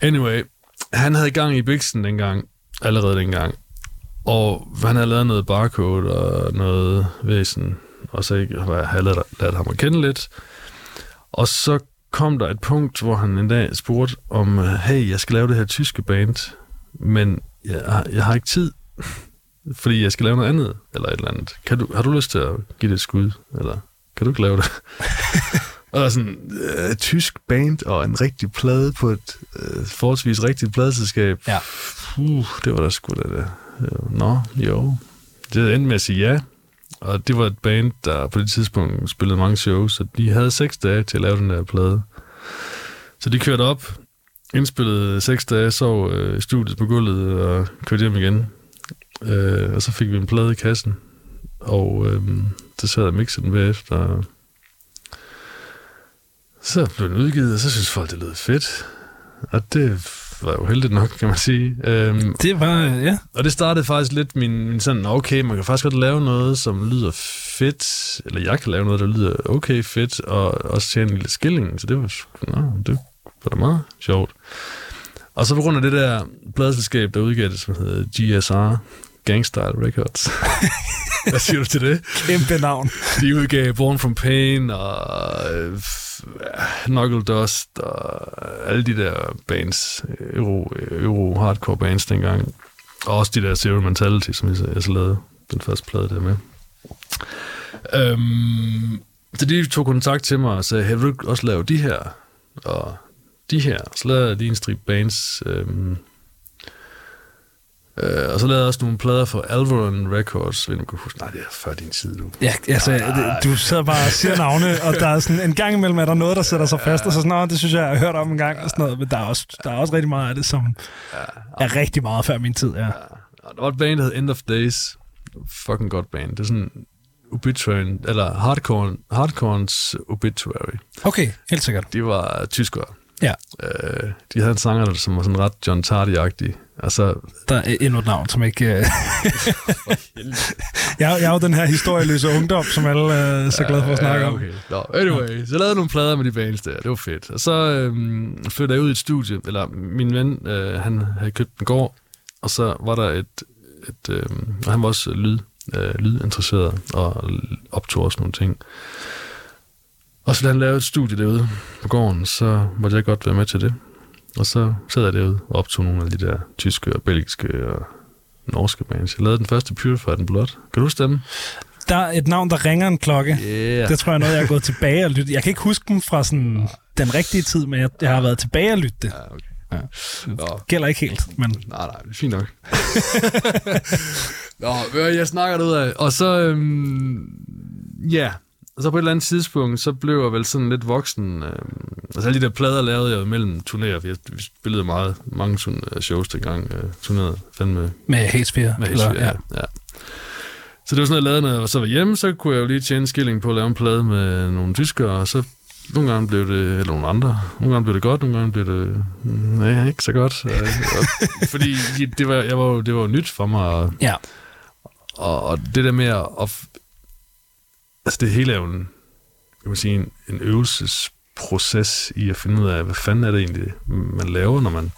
S2: Anyway, han havde gang i Bixen dengang, allerede dengang. Og han havde lavet noget barcode og noget væsen, og så ikke- havde jeg lært, lært ham at kende lidt. Og så kom der et punkt, hvor han en dag spurgte om, hey, jeg skal lave det her tyske band, men jeg, jeg har ikke tid, fordi jeg skal lave noget andet, eller et eller andet. Kan du, har du lyst til at give det et skud, eller kan du ikke lave det? og der er sådan øh, et tysk band og en rigtig plade på et øh, forholdsvis rigtigt pladeselskab.
S1: Ja.
S2: Uh, det var da sgu da det. Nå, jo. Det endte med at sige ja. Og det var et band, der på det tidspunkt spillede mange shows, så de havde seks dage til at lave den der plade. Så de kørte op, indspillede seks dage, sov øh, studiet på gulvet og kørte hjem igen. Øh, og så fik vi en plade i kassen, og øh, så sad jeg mixede den bagefter. Så blev den udgivet, og så synes folk, det lød fedt. Og det var jo heldigt nok, kan man sige. Øhm,
S1: Det var, ja.
S2: og det startede faktisk lidt min, min sådan, okay, man kan faktisk godt lave noget, som lyder fedt, eller jeg kan lave noget, der lyder okay fedt, og også tjene en lille skilling, så det var, nå, det var da meget sjovt. Og så på grund af det der pladselskab, der udgav det, som hedder GSR, Gangstyle Records. Hvad siger du til det?
S1: Kæmpe navn.
S2: De udgav Born From Pain og øh, Knuckle Dust og alle de der bands, euro, euro hardcore bands dengang. Og også de der Zero Mentality, som jeg, så- jeg så lavede den første plade der med. Øhm, så de tog kontakt til mig og sagde, hey, vil du også lave de her? Og de her. Så lavede lige en strip bands. Øhm, øh, og så lavede jeg også nogle plader for Alvaron Records. Hvis du kan huske. Nej, det er før din tid nu.
S1: Ja, altså, det- du sidder bare og siger navne, og der er sådan en gang imellem, er der noget, der sætter sig fast, og så sådan, "Nå, det synes jeg, jeg har hørt om en gang, og sådan noget, men der er også, der er også rigtig meget af det, som er rigtig meget før min tid, ja.
S2: Og der var et band, der hed End of Days. Fucking godt band. Det er sådan obituary, eller hardcore, hardcorns obituary.
S1: Okay, helt sikkert.
S2: De var tyskere.
S1: Ja.
S2: Øh, de havde en sanger, der som var sådan ret John Tardy-agtig. Altså,
S1: Der er endnu et navn, som ikke... øh, jeg, jeg er jo den her historieløse ungdom, som alle øh, er så glade for at snakke
S2: ja,
S1: om.
S2: okay. Nå, anyway, så jeg lavede nogle plader med de bands der. Det var fedt. Og så øhm, flyttede jeg ud i et studie, eller min ven, øh, han havde købt en gård, og så var der et, et øh, han var også lyd, øh, lydinteresseret, og optog også nogle ting. Og så da han lavede et studie derude på gården, så måtte jeg godt være med til det. Og så sad jeg derude og optog nogle af de der tyske og belgiske og norske bands. Jeg lavede den første Purified and Blood. Kan du huske dem?
S1: Der er et navn, der ringer en klokke.
S2: Yeah.
S1: Det tror jeg er noget, jeg er gået tilbage og lytte. Jeg kan ikke huske dem fra sådan den rigtige tid, men jeg, jeg har været tilbage og lytte det.
S2: Ja, okay.
S1: Ja.
S2: Nå,
S1: Gælder ikke helt, men
S2: nej, nej, det er fint nok. Nå, jeg snakker det ud af. Og så, øhm, ja, så på et eller andet tidspunkt, så blev jeg vel sådan lidt voksen. Øhm, altså alle de der plader lavede jeg mellem turnéer, for jeg vi spillede meget, mange turn- shows dengang, øh, turnerede fandme
S1: med Hatesphere.
S2: med
S1: eller-
S2: Hesby, ja. ja. Så det var sådan, at jeg lavede, når jeg så var hjemme, så kunne jeg jo lige tjene en skilling på at lave en plade med nogle tyskere, og så nogle gange blev det, eller nogle andre, nogle gange blev det godt, nogle gange blev det, mm, nej, ikke så godt. Øh, Fordi det var, jeg var, det var nyt for mig, og,
S1: Ja.
S2: og, og det der med at altså det hele er jo en, kan man sige, en, en øvelsesproces i at finde ud af, hvad fanden er det egentlig, man laver, når man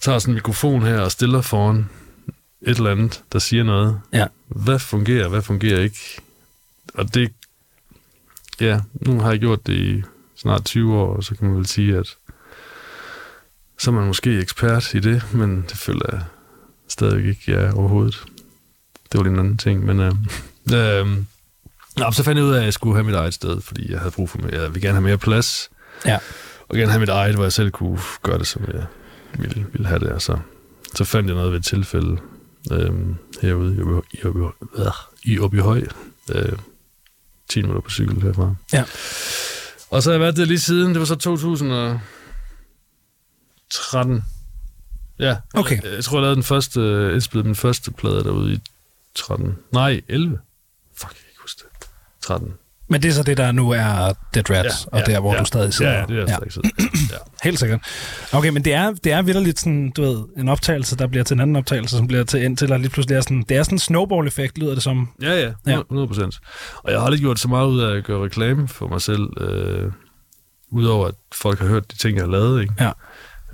S2: tager sådan en mikrofon her og stiller foran et eller andet, der siger noget.
S1: Ja.
S2: Hvad fungerer, hvad fungerer ikke? Og det, ja, nu har jeg gjort det i snart 20 år, og så kan man vel sige, at så er man måske ekspert i det, men det føler jeg stadig ikke, jeg er overhovedet. Det var lige en anden ting, men øh, øh, nå, så fandt jeg ud af, at jeg skulle have mit eget sted, fordi jeg havde brug for mere. Jeg ville gerne have mere plads,
S1: Ja.
S2: og gerne have mit eget, hvor jeg selv kunne gøre det, som jeg ville, ville have det. Og så, så fandt jeg noget ved et tilfælde øh, herude i i øh, i Åbyhøj. Øh, 10 minutter på cykel herfra.
S1: Ja.
S2: Og så har jeg været der lige siden, det var så 2013. Ja,
S1: Okay.
S2: jeg, jeg tror, jeg lavede den første, øh, indspillede min første plade derude i 13. Nej, 11. Fuck, jeg kan ikke huske det. 13.
S1: Men det er så det, der nu er Dead Rats, og der, hvor du stadig sidder.
S2: Ja, ja, det er der stadig sidder. ja.
S1: Helt sikkert. Okay, men det er, det er vildt sådan, du ved, en optagelse, der bliver til en anden optagelse, som bliver til ind til, og lige pludselig er sådan, det er sådan en snowball-effekt, lyder det som.
S2: Ja, ja,
S1: Ja.
S2: 100 procent. Og jeg har aldrig gjort så meget ud af at gøre reklame for mig selv, øh, udover at folk har hørt de ting, jeg har lavet. Ikke?
S1: Ja.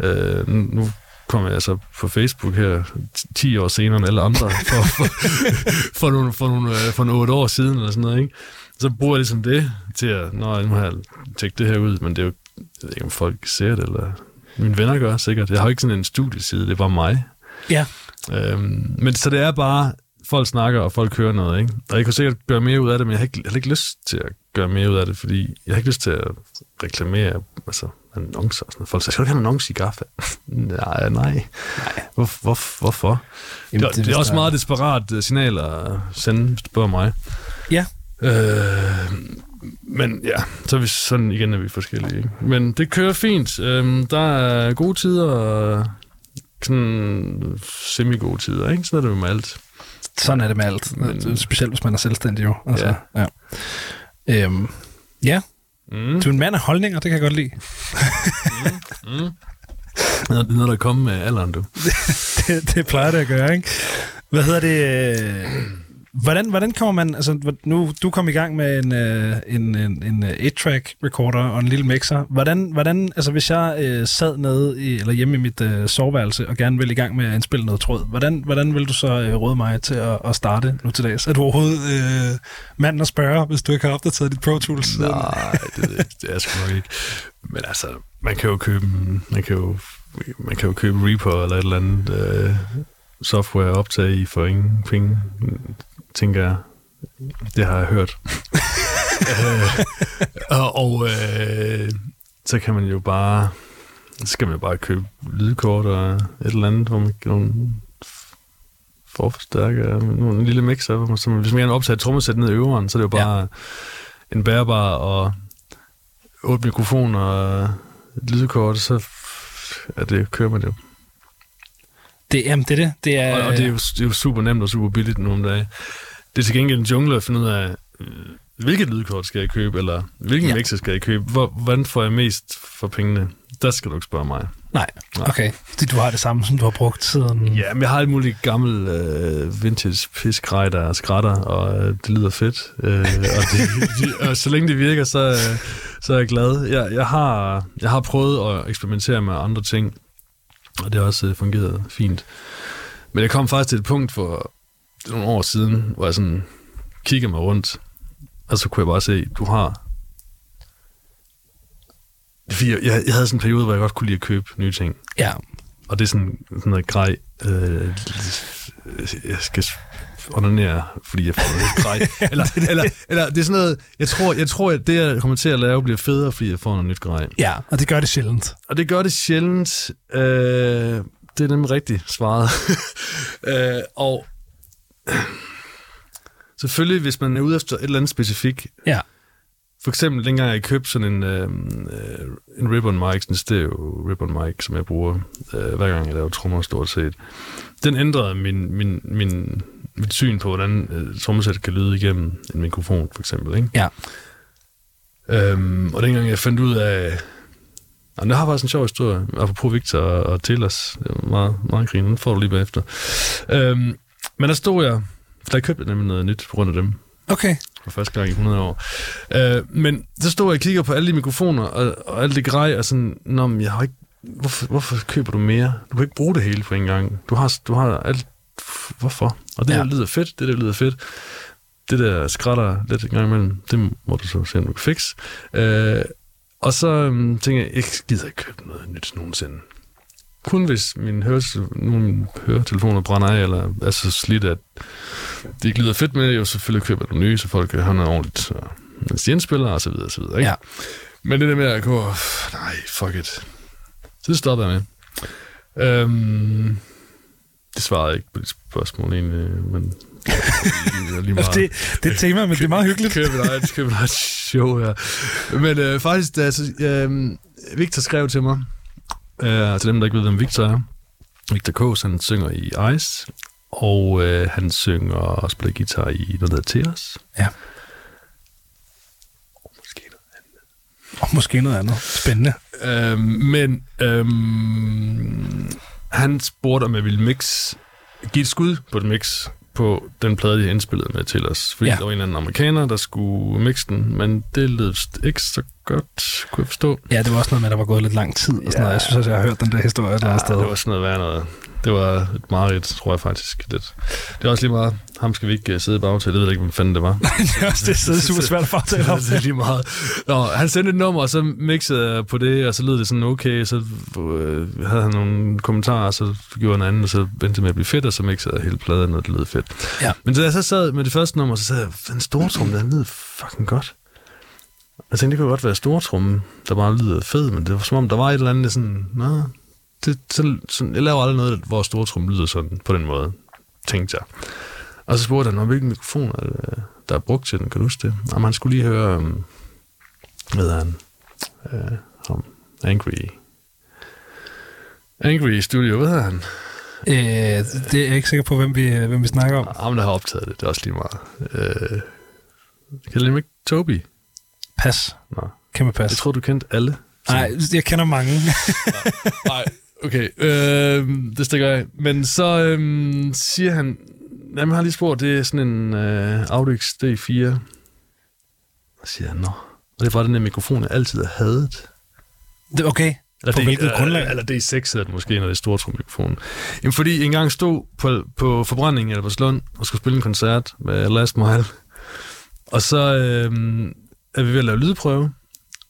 S2: Øh, nu, kommer jeg så på Facebook her 10 år senere end alle andre, for, for, for, nogle, for, nogle, øh, for nogle 8 år siden eller sådan noget. Ikke? Så bruger jeg ligesom det til at, nå, nu har jeg tjekket det her ud, men det er jo, jeg ved ikke, om folk ser det, eller mine venner gør sikkert. Jeg har jo ikke sådan en studieside, det er bare mig.
S1: Ja.
S2: Øhm, men så det er bare, folk snakker, og folk hører noget, ikke? Og jeg kunne sikkert gøre mere ud af det, men jeg har ikke, jeg har ikke lyst til at gøre mere ud af det, fordi jeg har ikke lyst til at reklamere, altså annoncer og sådan noget. Folk siger, skal du have en annonce i Gaffa? nej, nej. Hvor, hvor, hvorfor?
S1: Jamen,
S2: det, det, det er også meget desperat øh, signal at sende, hvis du spørger mig.
S1: Ja.
S2: Øh, men ja, så er vi sådan igen er vi forskellige. Ikke? Men det kører fint. Øh, der er gode tider og sådan semi-gode tider. Ikke? Sådan er det med alt.
S1: Sådan er det med alt.
S2: Men-
S1: Specielt, hvis man er selvstændig jo. Altså,
S2: Ja.
S1: ja. Øhm, ja,
S2: Mm.
S1: du er en mand af holdninger, det kan jeg godt lide.
S2: Mm. Noget, noget, der kommer med alderen, du.
S1: det, det plejer det at gøre, ikke? Hvad hedder det? Øh, Hvordan, hvordan kommer man, altså nu, du kom i gang med en, øh, en, en, en øh, 8-track recorder og en lille mixer. Hvordan, hvordan altså hvis jeg øh, sad nede i, eller hjemme i mit øh, soveværelse og gerne ville i gang med at indspille noget tråd, hvordan, hvordan vil du så øh, råde mig til at, at starte nu til dags? Er du overhovedet øh, manden at spørge, hvis du ikke har opdateret dit Pro Tools? siden?
S2: Nej, det, det er jeg sgu nok ikke. Men altså, man kan jo købe, man kan jo, man kan jo købe Reaper eller et eller andet øh, software at optage i for ingen penge, tænker jeg. Det har jeg hørt. øh, og og øh, så kan man jo bare, så skal man jo bare købe lydkort og et eller andet, hvor man kan nogle forforstærker, en lille mixer, hvor man, så, hvis man gerne vil optage et trommesæt ned i øveren, så er det jo bare ja. en bærbar og otte mikrofoner og et lydkort, så er det, kører man det jo.
S1: Det, jamen, det er det. Det er,
S2: Og, og det, er jo, det er jo super nemt og super billigt nu om dagen. Det er til gengæld en jungle at finde ud af, hvilket lydkort skal jeg købe, eller hvilken ja. mixer skal jeg købe? Hvor, hvordan får jeg mest for pengene? Der skal du ikke spørge mig.
S1: Nej, okay. Fordi du har det samme, som du har brugt siden...
S2: Ja, men jeg har et muligt gammel øh, vintage piskrej, der skrætter, og øh, det lyder fedt. Øh, og, det, de, og så længe det virker, så, øh, så er jeg glad. Jeg, jeg, har, jeg har prøvet at eksperimentere med andre ting, og det har også øh, fungeret fint. Men jeg kom faktisk til et punkt for nogle år siden, hvor jeg sådan kigger mig rundt, og så kunne jeg bare se, du har... Fordi jeg, jeg havde sådan en periode, hvor jeg godt kunne lide at købe nye ting.
S1: Ja.
S2: Og det er sådan, sådan noget grej. Øh, jeg skal onanere, fordi jeg får noget grej. Eller, eller, eller det er sådan noget, jeg tror, jeg tror, at det, jeg kommer til at lave, bliver federe, fordi jeg får noget nyt grej.
S1: Ja, og det gør det sjældent.
S2: Og det gør det sjældent. Øh, det er nemlig rigtigt svaret. øh, og selvfølgelig, hvis man er ude efter et eller andet specifikt,
S1: Ja.
S2: for eksempel dengang jeg købte sådan en, øh, øh, en ribbon mic, sådan en stereo ribbon mic, som jeg bruger øh, hver gang jeg laver trommer stort set. Den ændrede min, min, min, mit syn på, hvordan øh, trommesæt kan lyde igennem en mikrofon, for eksempel. Ikke?
S1: Ja.
S2: Øhm, og dengang jeg fandt ud af... Jamen, det har faktisk en sjov historie, apropos Victor og, og Tillers. Det var meget, meget griner. Den får du lige bagefter. Øhm, men der stod jeg... For der købte jeg nemlig noget nyt på grund af dem
S1: Okay.
S2: for første gang i 100 år. Øh, men så stod jeg og kigger på alle de mikrofoner og, og alt det grej, og sådan, Nå, men jeg har ikke, hvorfor, hvorfor køber du mere? Du kan ikke bruge det hele på en gang. Du har, du har alt, hvorfor? Og det
S1: Ja.
S2: der lyder fedt, det der lyder fedt. Det der skrætter lidt en gang imellem, det må du så se, om du kan fikse. Øh, og så øhm, tænker jeg, jeg gider ikke købe noget nyt nogensinde. Kun hvis min høres, nogle af mine høretelefoner brænder af, eller er så slidt, at det ikke lyder fedt med det, jo selvfølgelig køber nogle nye, så folk kan have noget ordentligt, og mens de indspiller, og så videre, og så videre. Ikke?
S1: Ja.
S2: Men det der med at gå, nej, fuck it. Så det stopper jeg med. Øhm, det svarede ikke på de spørgsmål egentlig, men det er lige meget.
S1: Det, det er tema, men det er meget hyggeligt.
S2: Køb et køb et show her. Men øh, faktisk, da, altså, øh, Victor skrev til mig, øh, til dem, der ikke ved, hvem Victor er. Victor Kås, han synger i Ice, og øh, han synger og spiller guitar i noget, der hedder Tears.
S1: Ja.
S2: Og måske noget andet.
S1: Og måske noget andet. Spændende.
S2: Øh, men øh, han spurgte, om jeg ville mix, give et skud på et mix på den plade, de indspillede med til os. Fordi
S1: Ja.
S2: der var en eller anden amerikaner, der skulle mixe den, men det lød ikke så godt, kunne jeg forstå.
S1: Ja, det var også noget med, at der var gået lidt lang tid og sådan
S2: Ja.
S1: noget. Jeg synes også, jeg har hørt den der historie et eller andet sted.
S2: det var sådan noget værd noget. Det var et mareridt, tror jeg faktisk. Lidt. Det er også lige meget. Ham skal vi ikke uh, sidde i bagtil. Det ved jeg ikke, hvem fanden det var.
S1: det er også det, er super svært at fortælle om.
S2: det er lige meget. Nå, han sendte et nummer, og så mixede jeg på det, og så lød det sådan okay, så øh, havde han nogle kommentarer, og så gjorde han anden, og så vendte det med at blive fedt, og så mixede jeg hele pladen, og det lød fedt.
S1: Ja.
S2: Men da jeg så sad med det første nummer, så sagde jeg, den store tromme, den lød fucking godt. Jeg tænkte, det kunne godt være store tromme, der bare lyder fed, men det var som om, der var et eller andet sådan, nå, det, sådan, sådan, jeg laver aldrig noget, hvor store tromme lyder sådan, på den måde, tænkte jeg. Og så spurgte han, "Nå, hvilken mikrofon er det, der er brugt til den, kan du huske det? Jamen, han skulle lige høre, um, hvad hedder han, uh, ham, Angry, Angry Studio, hvad hedder han?
S1: Øh, det er jeg ikke sikker på, hvem vi, hvem vi snakker om.
S2: Ham, der har optaget det, det er også lige meget. Uh, kan du ikke Toby?
S1: Pas.
S2: Nå,
S1: Kæmpe pas.
S2: jeg tror, du kendte alle.
S1: Nej, jeg kender mange.
S2: Nej, okay. Øh, det stikker jeg. Men så øh, siger han, jamen jeg har lige spurgt, det er sådan en øh, Audix D4. Så siger han, nå. Og det er bare den der mikrofon, jeg altid har hadet.
S1: Det er okay.
S2: Eller
S1: På
S2: D-
S1: hvilket grundlag?
S2: Eller D6 hedder det måske, når det er stortrummikrofon. Jamen fordi jeg engang stod på, på forbrænding eller på Slund og skulle spille en koncert med Last Mile. Og så øh, er vi ved at lave lydprøve.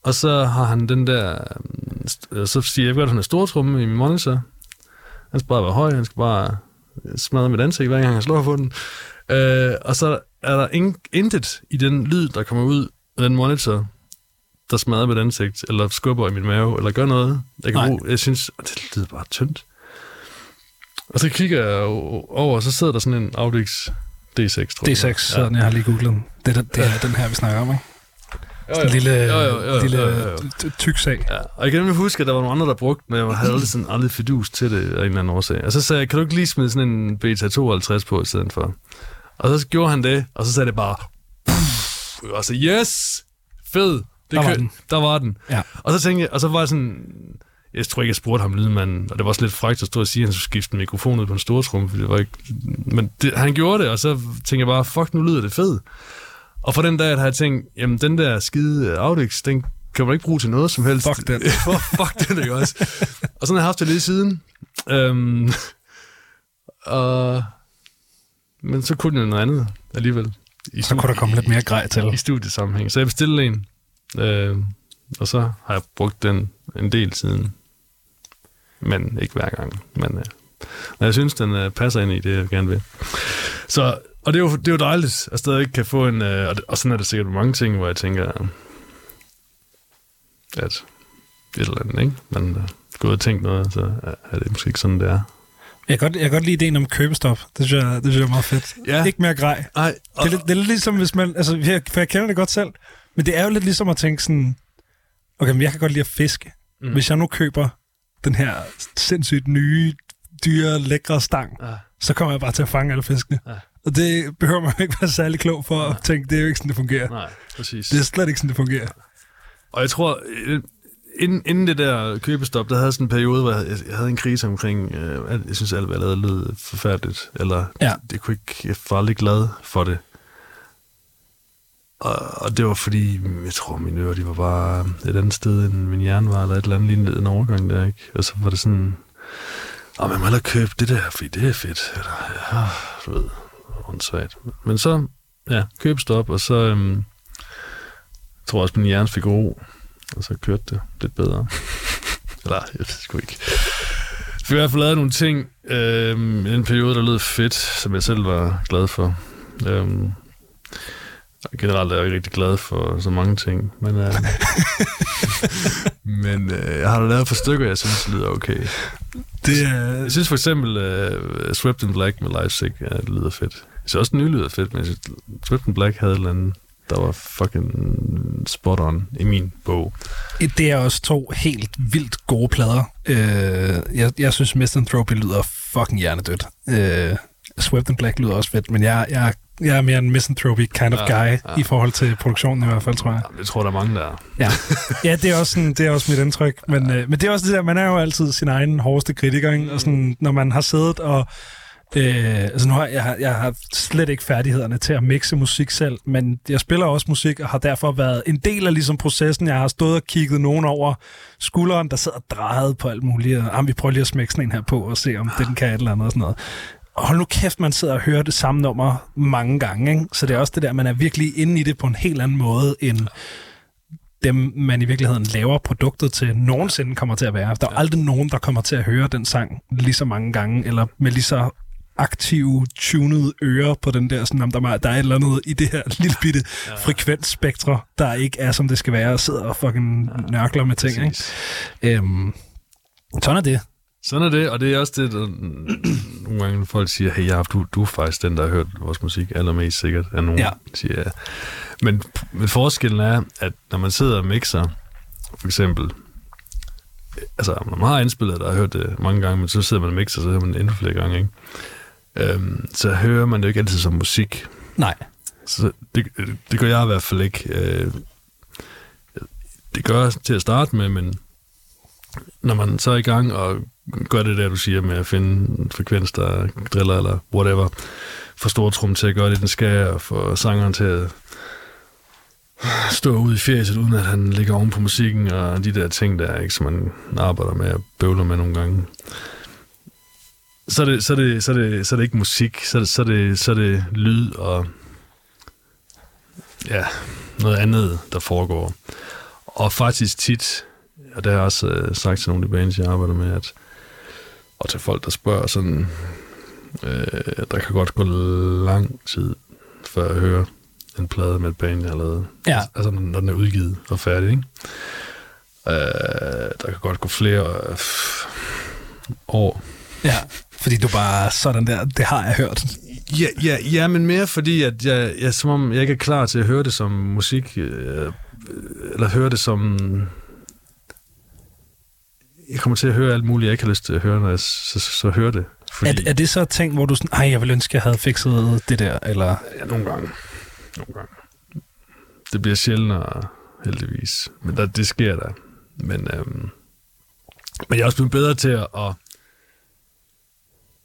S2: Og så har han den der... øh, Så siger jeg, at han er stortrumme i min monitor. Han skal bare være høj, han skal bare smadre mit ansigt, hver gang han slår på den. Øh, og så er der ing, intet i den lyd, der kommer ud af den monitor, der smadrer mit ansigt, eller skubber i min mave, eller gør noget. Jeg, kan
S1: Nej.
S2: bruge, jeg synes, "Åh, det lyder bare tyndt. Og så kigger jeg over, og så sidder der sådan en Audix D6, tror jeg.
S1: D6, sådan jeg har lige googlet den. Det er, den- det er den her, vi snakker om, ikke?
S2: Jo,
S1: En lille,
S2: Jo, jo, jo,
S1: lille
S2: jo, jo, jo.
S1: tyk sag.
S2: Ja, og jeg kan nemlig huske, at der var nogle andre, der brugte, men jeg havde aldrig, sådan, aldrig fidus til det af en eller anden årsag. Og så sagde jeg, kan du ikke lige smide sådan en Beta 52 på i stedet for? Og så gjorde han det, og så sagde det bare... og så, yes, fed. Det
S1: Der var
S2: kø-
S1: den.
S2: Der var den.
S1: Ja.
S2: Og så tænkte jeg, og så var jeg sådan, jeg tror ikke, jeg spurgte ham lydmanden, og det var også lidt frækt at stå og sige, at han skulle skifte mikrofon ud på en stor trum, for det var ikke... Men det, han gjorde det, og så tænkte jeg bare, fuck, nu lyder det fedt. Og for den dag har jeg tænkt, jamen den der skide Audix, den kan man ikke bruge til noget som helst.
S1: Fuck den.
S2: fuck den, ikke også? Og sådan har jeg haft det lige siden. Øhm, og, men så kunne jeg noget andet alligevel. I
S1: Så kunne der komme lidt mere grej til.
S2: i studiesammenhæng. Så jeg bestilte en, øh, og så har jeg brugt den en del siden. Men ikke hver gang. Men øh, når jeg synes, den øh, passer ind i det, jeg gerne vil. Så, og det er, jo, det er jo dejligt, at stadig kan få en... Øh, og, det, og sådan er det sikkert mange ting, hvor jeg tænker, at et eller andet, ikke? Man øh, går ud og tænker noget, så er- det måske ikke sådan, det er.
S1: Jeg kan godt, jeg kan godt lide ideen om købestop. Det synes jeg, det synes jeg er meget fedt.
S2: Ja.
S1: Ikke mere grej.
S2: Ej,
S1: Det er, lidt, det er lidt ligesom, hvis man... Altså, jeg, for jeg kender det godt selv. Men det er jo lidt ligesom at tænke sådan... Okay, men jeg kan godt lide at fiske. Mm. Hvis jeg nu køber den her sindssygt nye, dyre, lækre stang,
S2: Ja.
S1: så kommer jeg bare til at fange alle fiskene.
S2: Ja.
S1: Og det behøver man ikke være særlig klog for at tænke, det er jo ikke sådan, det fungerer.
S2: Nej, præcis.
S1: Det er slet ikke sådan, det fungerer.
S2: Og jeg tror, øh, inden, inden det der købestop, der havde sådan en periode, hvor jeg, jeg havde en krise omkring, øh, at jeg synes, alt hvad jeg lavede lød forfærdeligt. Eller
S1: Ja.
S2: det kunne ikke, jeg var aldrig glad for det. Og, og det var fordi, jeg tror, mine ører, de var bare et andet sted, end min hjerne var, eller et eller andet lignende en overgang der, ikke? Og så var det sådan, og man må hellere købe det der, fordi det er fedt. Eller, ja, du ved, åndssvagt. Men så, ja, købstop, og så, øhm, jeg tror også, min hjerne fik ro, og så kørte det lidt bedre. Eller, jeg ved sgu ikke. Jeg fik i hvert fald lavet nogle ting øhm, i en periode, der lød fedt, som jeg selv var glad for. Øhm, generelt er jeg ikke rigtig glad for så mange ting, men, øh, men øh, jeg har da lavet et par stykker, jeg synes lyder okay.
S1: Det er...
S2: Jeg synes for eksempel uh, Swept in Black med Leipzig, ja, det lyder fedt. Synes også, den nye lyder fedt, men in Black havde et eller andet, der var fucking spot on i min bog.
S1: Det er også to helt vildt gode plader. Øh, jeg, jeg synes, Misanthropy lyder fucking hjernedødt. Øh, Swept and Black lyder også fedt, men jeg, jeg, jeg er mere en Misanthropy kind of
S2: Ja,
S1: guy
S2: ja.
S1: i forhold til produktionen i hvert fald, tror jeg.
S2: Jamen, Jeg tror, der er mange, der er.
S1: Ja, ja det, er også sådan, det er også mit indtryk. Men, øh, men det er også det der, man er jo altid sin egen hårdeste kritiker, ikke? Og sådan, når man har siddet og... Øh, altså nu har jeg, jeg har slet ikke færdighederne til at mixe musik selv, men jeg spiller også musik og har derfor været en del af ligesom processen. Jeg har stået og kigget nogen over skulderen, der sidder og drejet på alt muligt. Og, vi prøver lige at smække sådan en her på og se, om den kan et eller andet og sådan noget. Og hold nu kæft, man sidder og hører det samme nummer mange gange. Ikke? Så det er også det der, man er virkelig inde i det på en helt anden måde, end dem, man i virkeligheden laver produktet til, nogensinde kommer til at være. Der er aldrig nogen, der kommer til at høre den sang lige så mange gange, eller med lige så aktive, tunede ører på den der, sådan, om der, er, der er et eller andet i det her lille bitte ja. frekvensspektre, der ikke er, som det skal være, og sidder og fucking nørkler med ting. Ikke? Øhm, sådan er det.
S2: Sådan er det, og det er også det, der nogle gange folk siger, hey Jacob, du, du er faktisk den, der har hørt vores musik allermest sikkert, er nogen
S1: Ja.
S2: siger ja. Men, men forskellen er, at når man sidder og mixer, for eksempel, altså når man har indspillet, der har hørt det mange gange, men så sidder man og mixer, så hører man det endnu flere gange, ikke? Øhm, så hører man det jo ikke altid som musik.
S1: Nej.
S2: Så det, det gør jeg i hvert fald ikke. Øh, det gør jeg til at starte med, men når man så er i gang og gør det der, du siger med at finde en frekvens, der driller eller whatever, få stortrum til at gøre det, den skal, og få sangeren til at stå ude i fjeset, uden at han ligger oven på musikken, og de der ting der, ikke, som man arbejder med og bøvler med nogle gange. Så er det, så er det, så er det, så er det ikke musik, så er det, så er det, så er det lyd og ja, noget andet, der foregår. Og faktisk tit, og det har jeg også øh, sagt til nogle af de bands, jeg arbejder med, at, og til folk, der spørger sådan, øh, der kan godt gå lang tid, før jeg hører en plade med et band, jeg har lavet.
S1: Ja.
S2: Altså, når den er udgivet og færdig, ikke? Øh, der kan godt gå flere øh, år.
S1: Ja, fordi du bare sådan der, det har jeg hørt.
S2: Ja, ja, ja, men mere fordi, at jeg, jeg, som om jeg ikke er klar til at høre det som musik, øh, eller høre det som... Jeg kommer til at høre alt muligt, jeg ikke har lyst til at høre, når jeg så, så, så hører det. Fordi,
S1: Er, er det så ting, hvor du sådan, ej, jeg vil ønske, jeg havde fikset det der, eller...
S2: Ja, nogle gange. Nogle gange. det bliver sjældnere, heldigvis. Men der, det sker der. Men, øhm, men jeg er også blevet bedre til at, at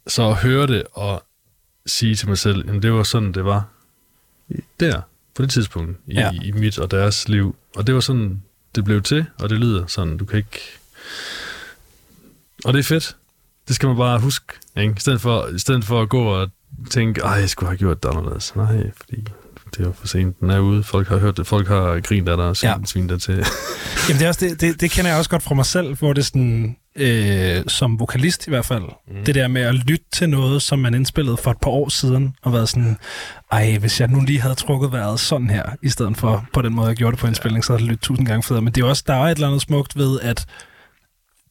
S2: så at høre det og sige til mig selv, at det var sådan, det var der, på det tidspunkt, i, ja. i mit og deres liv. Og det var sådan, det blev til, og det lyder sådan, du kan ikke... Og det er fedt. Det skal man bare huske, ikke? I stedet for, i stedet for at gå og tænke, ej, jeg skulle have gjort det anderledes. Nej, fordi det er jo for sent, den er ude. Folk har hørt det, folk har grint af dig og ja. svin der til.
S1: Jamen det, er også, det, det, det, kender jeg også godt fra mig selv, hvor det er sådan, øh, som vokalist i hvert fald, mm. det der med at lytte til noget, som man indspillede for et par år siden, og været sådan, ej, hvis jeg nu lige havde trukket vejret sådan her, i stedet for på den måde, jeg gjorde det på indspilling, så havde det lyttet tusind gange federe. Men det er også, der er et eller andet smukt ved, at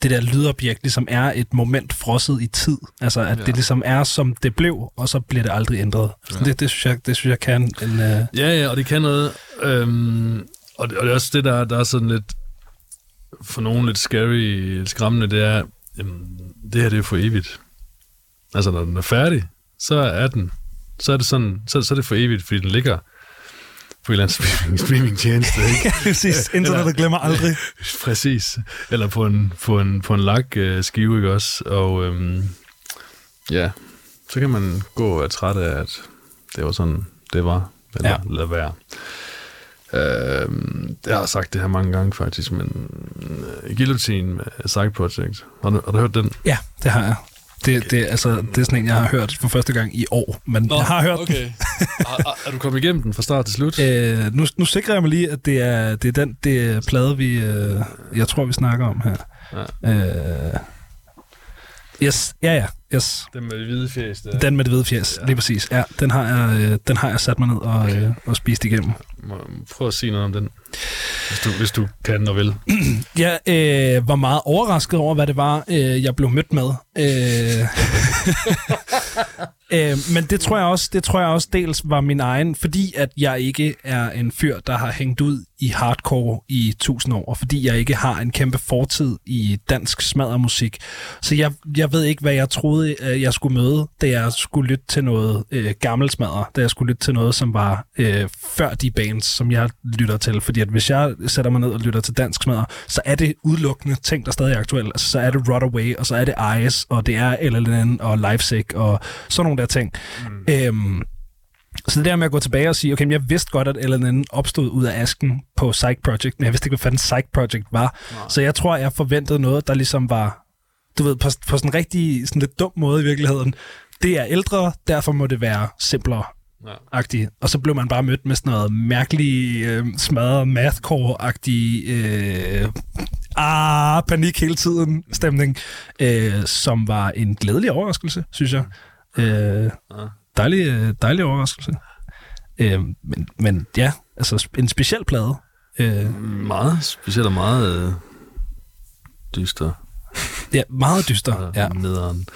S1: det der lydobjekt ligesom er et moment frosset i tid. Altså, at ja. det ligesom er, som det blev, og så bliver det aldrig ændret. Ja. Det, det, synes jeg, det synes jeg kan en... Uh...
S2: Ja, ja, og det kan noget. Øhm, og, det, og det er også det, der, der er sådan lidt... For nogen lidt scary, lidt skræmmende, det er, jamen, det her det er for evigt. Altså, når den er færdig, så er den, så er det sådan, så, så er det for evigt, fordi den ligger på en eller anden streaming, streamingtjeneste. Ikke? ja,
S1: præcis. Internettet glemmer aldrig.
S2: præcis. Eller på en, på en, på en lag uh, skive, ikke også? Og øhm, ja, så kan man gå og være træt af, at det var sådan, det var. Eller ja. lad være. Uh, jeg har sagt det her mange gange faktisk, men uh, Guillotine med Side Project, har du, har du hørt den?
S1: Ja, det har jeg. Det, det, altså, det er sådan en, jeg har hørt for første gang i år, men Nå, jeg har hørt
S2: okay. den. er, er du kommet igennem den fra start til slut?
S1: Øh, nu, nu sikrer jeg mig lige, at det er, det er den det er plade, vi, øh, jeg tror, vi snakker om her. Ja. Øh, yes, ja, ja. Yes.
S2: Den med det hvide fjes. Der.
S1: Den med det hvide fjes, ja. lige præcis. Ja, den har jeg, øh, den har jeg sat mig ned og, okay. øh, og spist igennem.
S2: Prøv at sige noget om den, hvis du, hvis du kan og vil.
S1: jeg øh, var meget overrasket over, hvad det var, øh, jeg blev mødt med. Øh, øh, men det tror jeg også, det tror jeg også dels var min egen, fordi at jeg ikke er en fyr, der har hængt ud i hardcore i tusind år, og fordi jeg ikke har en kæmpe fortid i dansk smaddermusik. Så jeg, jeg ved ikke, hvad jeg troede, jeg skulle møde, da jeg skulle lytte til noget øh, gammelt smadder, da jeg skulle lytte til noget, som var øh, før de bands, som jeg lytter til. Fordi at hvis jeg sætter mig ned og lytter til dansk smadder, så er det udelukkende ting, der stadig er aktuelle. Altså, så er det Rot Away, og så er det Ice, og det er LLN og Lifesick, og sådan nogle der ting. Mm. Øhm, så det der med at gå tilbage og sige, okay, jeg vidste godt, at LNN opstod ud af asken på Psych Project, men jeg vidste ikke, hvad fanden Psych Project var. Nej. Så jeg tror, jeg forventede noget, der ligesom var, du ved, på, på sådan en rigtig, sådan lidt dum måde i virkeligheden. Det er ældre, derfor må det være simplere. Ja. Og så blev man bare mødt med sådan noget mærkeligt øh, smadret mathcore-agtig øh, ah, panik hele tiden stemning, øh, som var en glædelig overraskelse, synes jeg. Øh, dejlig, øh, dejlig overraskelse. Øh, men, men ja, altså en speciel plade.
S2: Øh, meget speciel og meget øh, dyster.
S1: Ja, meget dyster. Ja.
S2: Nederen.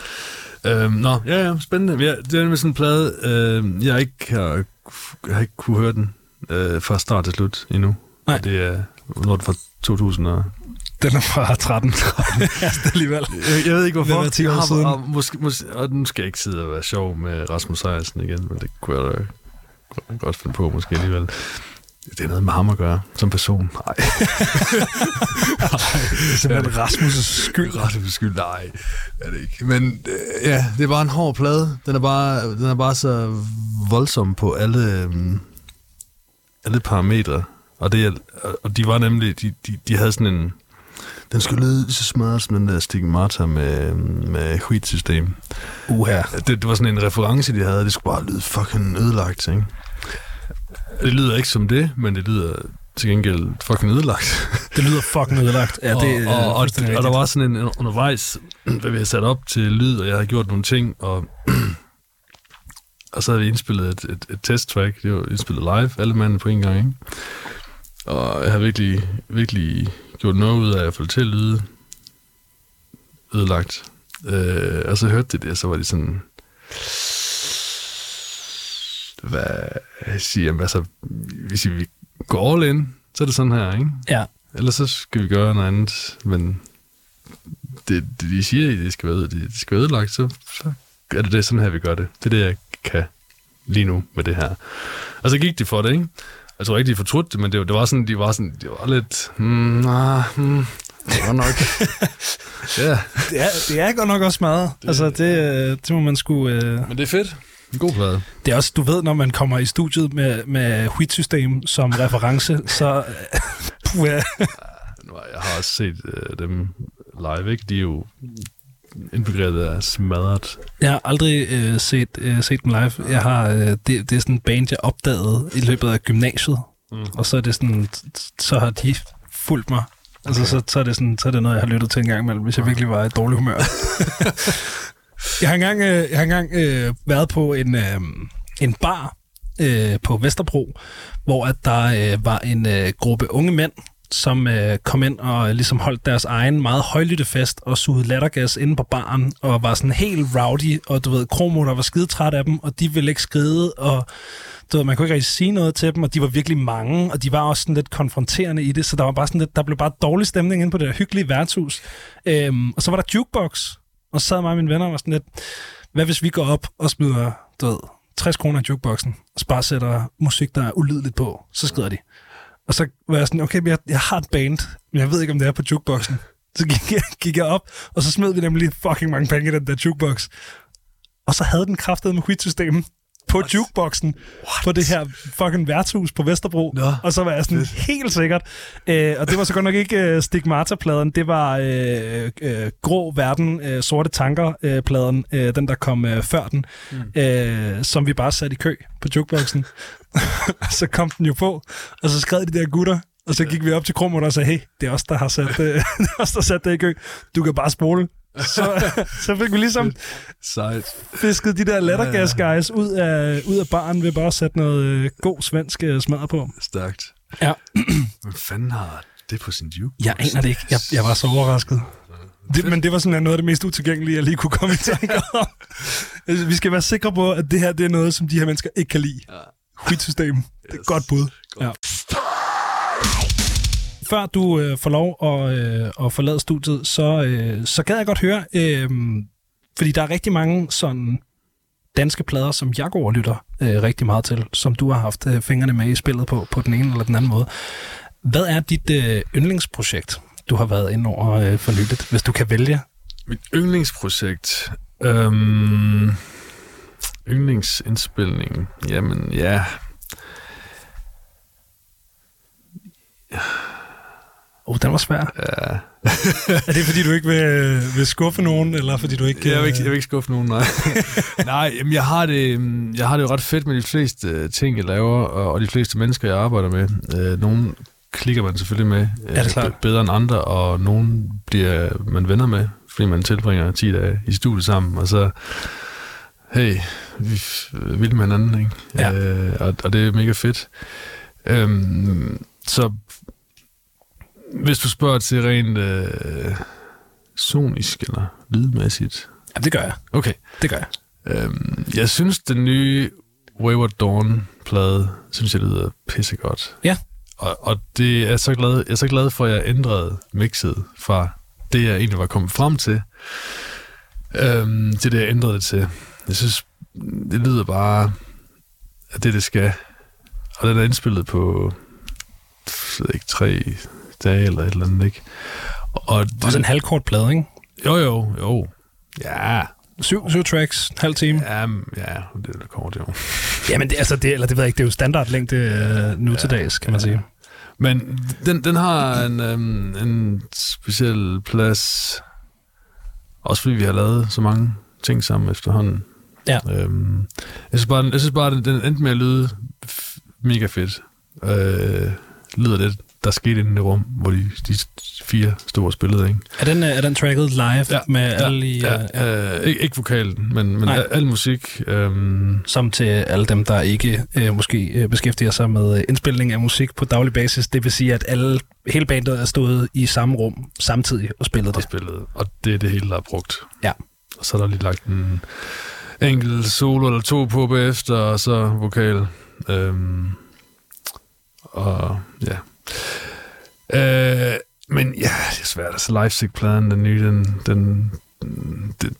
S2: Øh, nå, ja, ja, spændende. Ja, det er med sådan en plade, øh, jeg ikke har, jeg har ikke kunne høre den øh, fra start til slut endnu. Nej. Og det er, det fra 2000 og
S1: den er fra 13. ja, alligevel.
S2: Jeg, jeg ved ikke, hvorfor. Det er 10 år siden. Og, måske, måske, og nu skal jeg ikke sidde og være sjov med Rasmus Sejersen igen, men det kunne jeg da godt finde på måske alligevel. Det er noget med ham at gøre, som person. Nej. det
S1: er simpelthen Rasmus' skyld.
S2: Rasmus' skyld, nej. Er det ikke. Men øh, ja, det er bare en hård plade. Den er bare, den er bare så voldsom på alle, um, alle parametre. Og, det, og de var nemlig, de, de, de havde sådan en, den skulle lyde så smadret som den der stigmata med, med wheat-system.
S1: Uha.
S2: Det, det, var sådan en reference, de havde. Det skulle bare lyde fucking ødelagt, ikke? Det lyder ikke som det, men det lyder til gengæld fucking ødelagt.
S1: det lyder fucking ødelagt. Ja, det,
S2: og, og, og, og der var sådan en undervejs, hvad vi havde sat op til lyd, og jeg havde gjort nogle ting, og, og så havde vi indspillet et, et, et test-track. Det var indspillet live, alle mændene på en gang, ikke? Og jeg har virkelig, virkelig gjort noget ud af at få det til at lyde ødelagt. Øh, og så hørte de det, og så var de sådan... Hvad siger jeg? Altså, hvis vi går all in, så er det sådan her, ikke?
S1: Ja.
S2: Ellers så skal vi gøre noget andet, men det, det de siger, det skal være, det, det skal være ødelagt, så, så er det det sådan her, vi gør det. Det er det, jeg kan lige nu med det her. Og så gik de for det, ikke? Jeg tror ikke, de fortrudte det, men det, det var sådan, de var sådan, de var lidt, hmm, nah, hmm, det var nok.
S1: ja. Det er, det er godt nok også meget. Det, altså, det, øh, det må man skulle... Uh...
S2: Men det er fedt. En god plade.
S1: Det er også, du ved, når man kommer i studiet med, med Wheat-system som reference, så...
S2: Jeg har også set uh, dem live, ikke? De er jo indbegrebet af smadret.
S1: Jeg har aldrig øh, set, øh, set dem live. Jeg har, øh, det, det er sådan en band, jeg opdagede i løbet af gymnasiet. Mm. Og så er det sådan, så har de fulgt mig. Altså, okay. så, så, er det sådan, så er det noget, jeg har lyttet til en gang imellem, hvis jeg virkelig var i dårlig humør. jeg har engang, øh, jeg har engang øh, været på en, øh, en bar øh, på Vesterbro, hvor at der øh, var en øh, gruppe unge mænd, som øh, kom ind og ligesom holdt deres egen meget højlytte fest og sugede lattergas inde på baren og var sådan helt rowdy, og du ved, Kromo, der var skide træt af dem, og de ville ikke skride, og du ved, man kunne ikke rigtig sige noget til dem, og de var virkelig mange, og de var også sådan lidt konfronterende i det, så der var bare sådan lidt, der blev bare dårlig stemning inde på det der hyggelige værtshus. Øhm, og så var der jukebox, og så sad mig og mine venner og var sådan lidt, hvad hvis vi går op og smider, du ved, 60 kroner i jukeboxen, og bare sætter musik, der er ulideligt på, så skrider de. Og så var jeg sådan, okay, jeg, jeg har et band, men jeg ved ikke, om det er på jukeboxen. Så gik jeg, gik jeg op, og så smed vi nemlig fucking mange penge i den der jukebox. Og så havde den kraftet med quit-systemet på What? jukeboxen What? på det her fucking værtshus på Vesterbro. Nå, og så var jeg sådan fedt. helt sikkert. Øh, og det var så godt nok ikke uh, Stigmata-pladen, det var uh, uh, Grå Verden, uh, Sorte Tanker-pladen, uh, den der kom uh, før den, mm. uh, som vi bare satte i kø på jukeboxen. så kom den jo på, og så skred de der gutter, og så gik vi op til Krummer og sagde, hey, det er os, der har sat, uh, det, er os, der sat det i kø. Du kan bare spole så, så fik vi ligesom Sejt. fisket de der lattergas guys ud af, ud af baren ved bare at sætte noget øh, god svensk øh, på.
S2: Stærkt.
S1: Ja.
S2: Hvad fanden har det på sin juke?
S1: Jeg aner det ikke. Jeg, jeg var så overrasket. Det, men det var sådan noget af det mest utilgængelige, jeg lige kunne komme i tanke om. altså, vi skal være sikre på, at det her det er noget, som de her mennesker ikke kan lide. Ja. system. Yes. Det er et godt bud. Godt. Ja før du øh, får lov at, øh, at forlade studiet, så, øh, så gad jeg godt høre, øh, fordi der er rigtig mange sådan danske plader, som jeg går og lytter øh, rigtig meget til, som du har haft øh, fingrene med i spillet på, på den ene eller den anden måde. Hvad er dit øh, yndlingsprojekt, du har været ind over øh, for nyligt, hvis du kan vælge?
S2: Mit yndlingsprojekt? Øhm, yndlingsindspilning? Jamen, ja...
S1: Oh, den var svær. Ja. er det, fordi du ikke vil, vil skuffe nogen, eller fordi du ikke...
S2: Jeg vil ikke, jeg vil ikke skuffe nogen, nej. nej, jamen, jeg, har det, jeg har det jo ret fedt med de fleste øh, ting, jeg laver, og de fleste mennesker, jeg arbejder med. Øh, nogle klikker man selvfølgelig med
S1: ja, det
S2: øh, bedre end andre, og nogle bliver man venner med, fordi man tilbringer 10 dage i studiet sammen, og så hey, vi vil med hinanden, ikke?
S1: Ja.
S2: Øh, og, og det er mega fedt. Øhm, så hvis du spørger til rent øh, sonisk eller lydmæssigt.
S1: Ja, det gør jeg.
S2: Okay.
S1: Det gør jeg.
S2: Øhm, jeg synes, den nye Wayward Dawn-plade, synes jeg lyder pissegodt.
S1: Ja.
S2: Og, og det er så glad, jeg er så glad for, at jeg ændrede mixet fra det, jeg egentlig var kommet frem til, øhm, til det, jeg ændrede det til. Jeg synes, det lyder bare, at det, det skal. Og den er indspillet på, jeg ved ikke, tre, dage eller et eller andet, ikke?
S1: Og det, Også en halvkort plade, ikke?
S2: Jo, jo, jo. Ja,
S1: Syv, syv tracks, halv time.
S2: Ja, ja det er kort, jo.
S1: Jamen, det, altså, det, eller det ved jeg ikke, det er jo standardlængde uh, nu ja, til dags, kan man sige.
S2: Men den, den har en, um, en speciel plads, også fordi vi har lavet så mange ting sammen efterhånden.
S1: Ja.
S2: Um, jeg synes bare, jeg synes bare den, den endte med at lyde mega fedt. Uh, lyder lidt der skete inde i det rum, hvor de, de fire store spillede. Ikke?
S1: Er den, er den tracket live ja, med ja, alle i...
S2: Ja, ja. Øh, ikke, ikke vokalen, men, men al, al musik. Øhm.
S1: Som til alle dem, der ikke øh, måske øh, beskæftiger sig med indspilning af musik på daglig basis. Det vil sige, at alle, hele bandet er stået i samme rum samtidig og spillet
S2: det. Og spillet, og det er det hele, der er brugt.
S1: Ja.
S2: Og så er der lige lagt en enkelt solo eller to på bagefter, og så vokal. Øhm. Og ja, Øh, men ja, det er svært. Altså, Leipzig-pladen, den nye, den, den, den,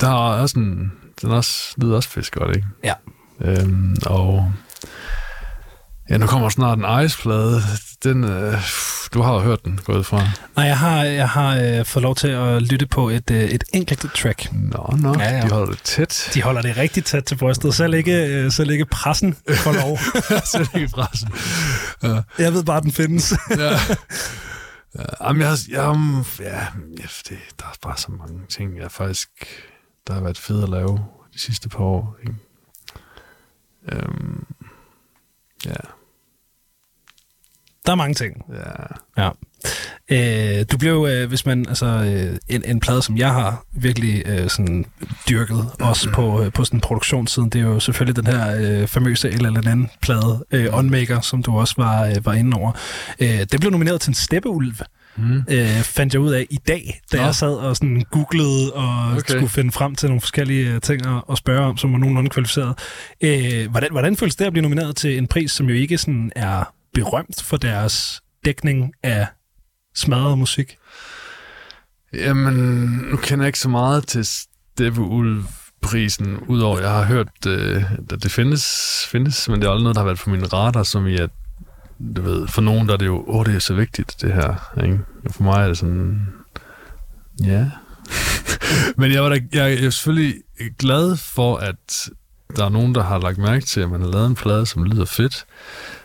S2: der er også en, den også, lyder også fisk godt, ikke?
S1: Ja.
S2: Øhm, og Ja, nu kommer snart en Ice-plade. Den, øh, du har jo hørt den, gået fra.
S1: Nej, jeg har, jeg har øh, fået lov til at lytte på et, øh, et enkelt track.
S2: Nå, nå, ja, ja. de holder det tæt.
S1: De holder det rigtig tæt til brystet. Selv ikke, øh, selv ikke pressen får lov.
S2: selv ikke pressen.
S1: Ja. Jeg ved bare, at den findes. ja.
S2: Ja, jamen, jeg, jeg, ja, det, der er bare så mange ting, jeg faktisk, der har været fedt at lave de sidste par år. Ikke? Øhm, ja.
S1: Der er mange ting.
S2: Ja.
S1: ja. Øh, du blev, øh, hvis man, altså, øh, en, en plade, som jeg har virkelig øh, sådan dyrket, også på, øh, på sådan produktionssiden, det er jo selvfølgelig den her øh, famøse eller anden plade, øh, Onmaker, som du også var, øh, var inde over. Øh, den blev nomineret til en steppeulv. Mm. Øh, fandt jeg ud af i dag, da Nå. jeg sad og sådan googlede og okay. skulle finde frem til nogle forskellige øh, ting at, at spørge om, som var nogenlunde kvalificeret. Øh, hvordan, hvordan føles det at blive nomineret til en pris, som jo ikke sådan er berømt for deres dækning af smadret musik?
S2: Jamen, nu kender jeg ikke så meget til Steve Ulf-prisen, udover jeg har hørt, øh, at det findes, findes, men det er aldrig noget, der har været på min radar, som i at, du ved, for nogen der er det jo, åh, det er så vigtigt, det her, ikke? Og for mig er det sådan, ja. men jeg, var da, jeg er selvfølgelig glad for, at der er nogen, der har lagt mærke til, at man har lavet en plade, som lyder fedt,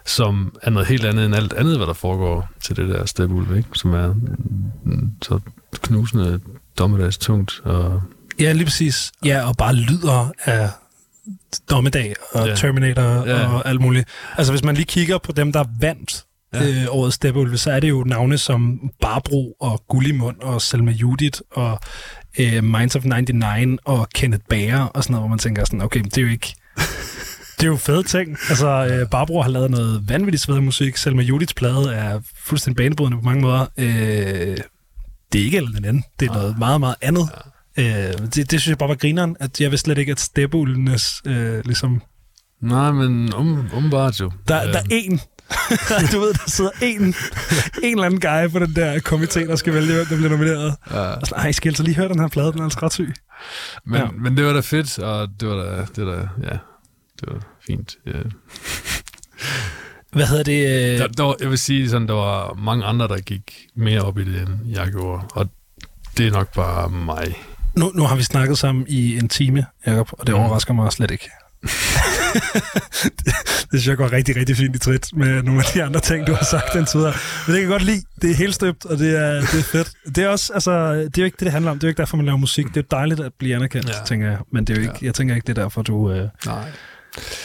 S2: som er noget helt andet end alt andet, hvad der foregår til det der stepulv, ikke? som er så knusende dommedags tungt. Og...
S1: Ja, lige præcis. Ja, og bare lyder af dommedag og ja. Terminator ja. og alt muligt. Altså, hvis man lige kigger på dem, der vandt ja. øh, årets Stepulve, så er det jo navne som Barbro og Gullimund og Selma Judith og øh, Minds of 99 og Kenneth Bager og sådan noget, hvor man tænker sådan, okay, det er jo ikke... Det er jo fede ting. Altså, øh, Barbro har lavet noget vanvittigt svedet musik. Selma Judiths plade er fuldstændig banebrydende på mange måder. Øh, det er ikke eller den anden. Det er noget meget, meget andet. Ja. Øh, det, det synes jeg bare var grineren, at jeg vidste slet ikke, at stepuldenes øh, ligesom...
S2: Nej, men um, umiddelbart jo.
S1: Der, der er en, du ved, der sidder en, en eller anden guy på den der komité, der skal vælge, hvem der bliver nomineret. Ja. Og sådan, ej, skal altså lige høre den her plade, den er altså ret syg.
S2: Men, ja. men det var da fedt, og det var da, det var da ja, det var fint. Ja.
S1: Hvad hedder det?
S2: Øh? Der, der var, jeg vil sige, sådan, der var mange andre, der gik mere op i det, end jeg gjorde. Og det er nok bare mig.
S1: Nu, nu har vi snakket sammen i en time, Jacob, og det mm. overrasker mig slet ikke. det, det synes jeg går rigtig, rigtig fint i trit med nogle af de andre ting, du har sagt indtil videre. Men det kan jeg godt lide. Det er helt støbt, og det er, det er fedt. Det er også, altså, det er jo ikke det, det handler om. Det er jo ikke derfor, man laver musik. Det er jo dejligt at blive anerkendt, ja. tænker jeg. Men det er jo ikke, ja. jeg tænker ikke, det er derfor, du... Øh,
S2: Nej.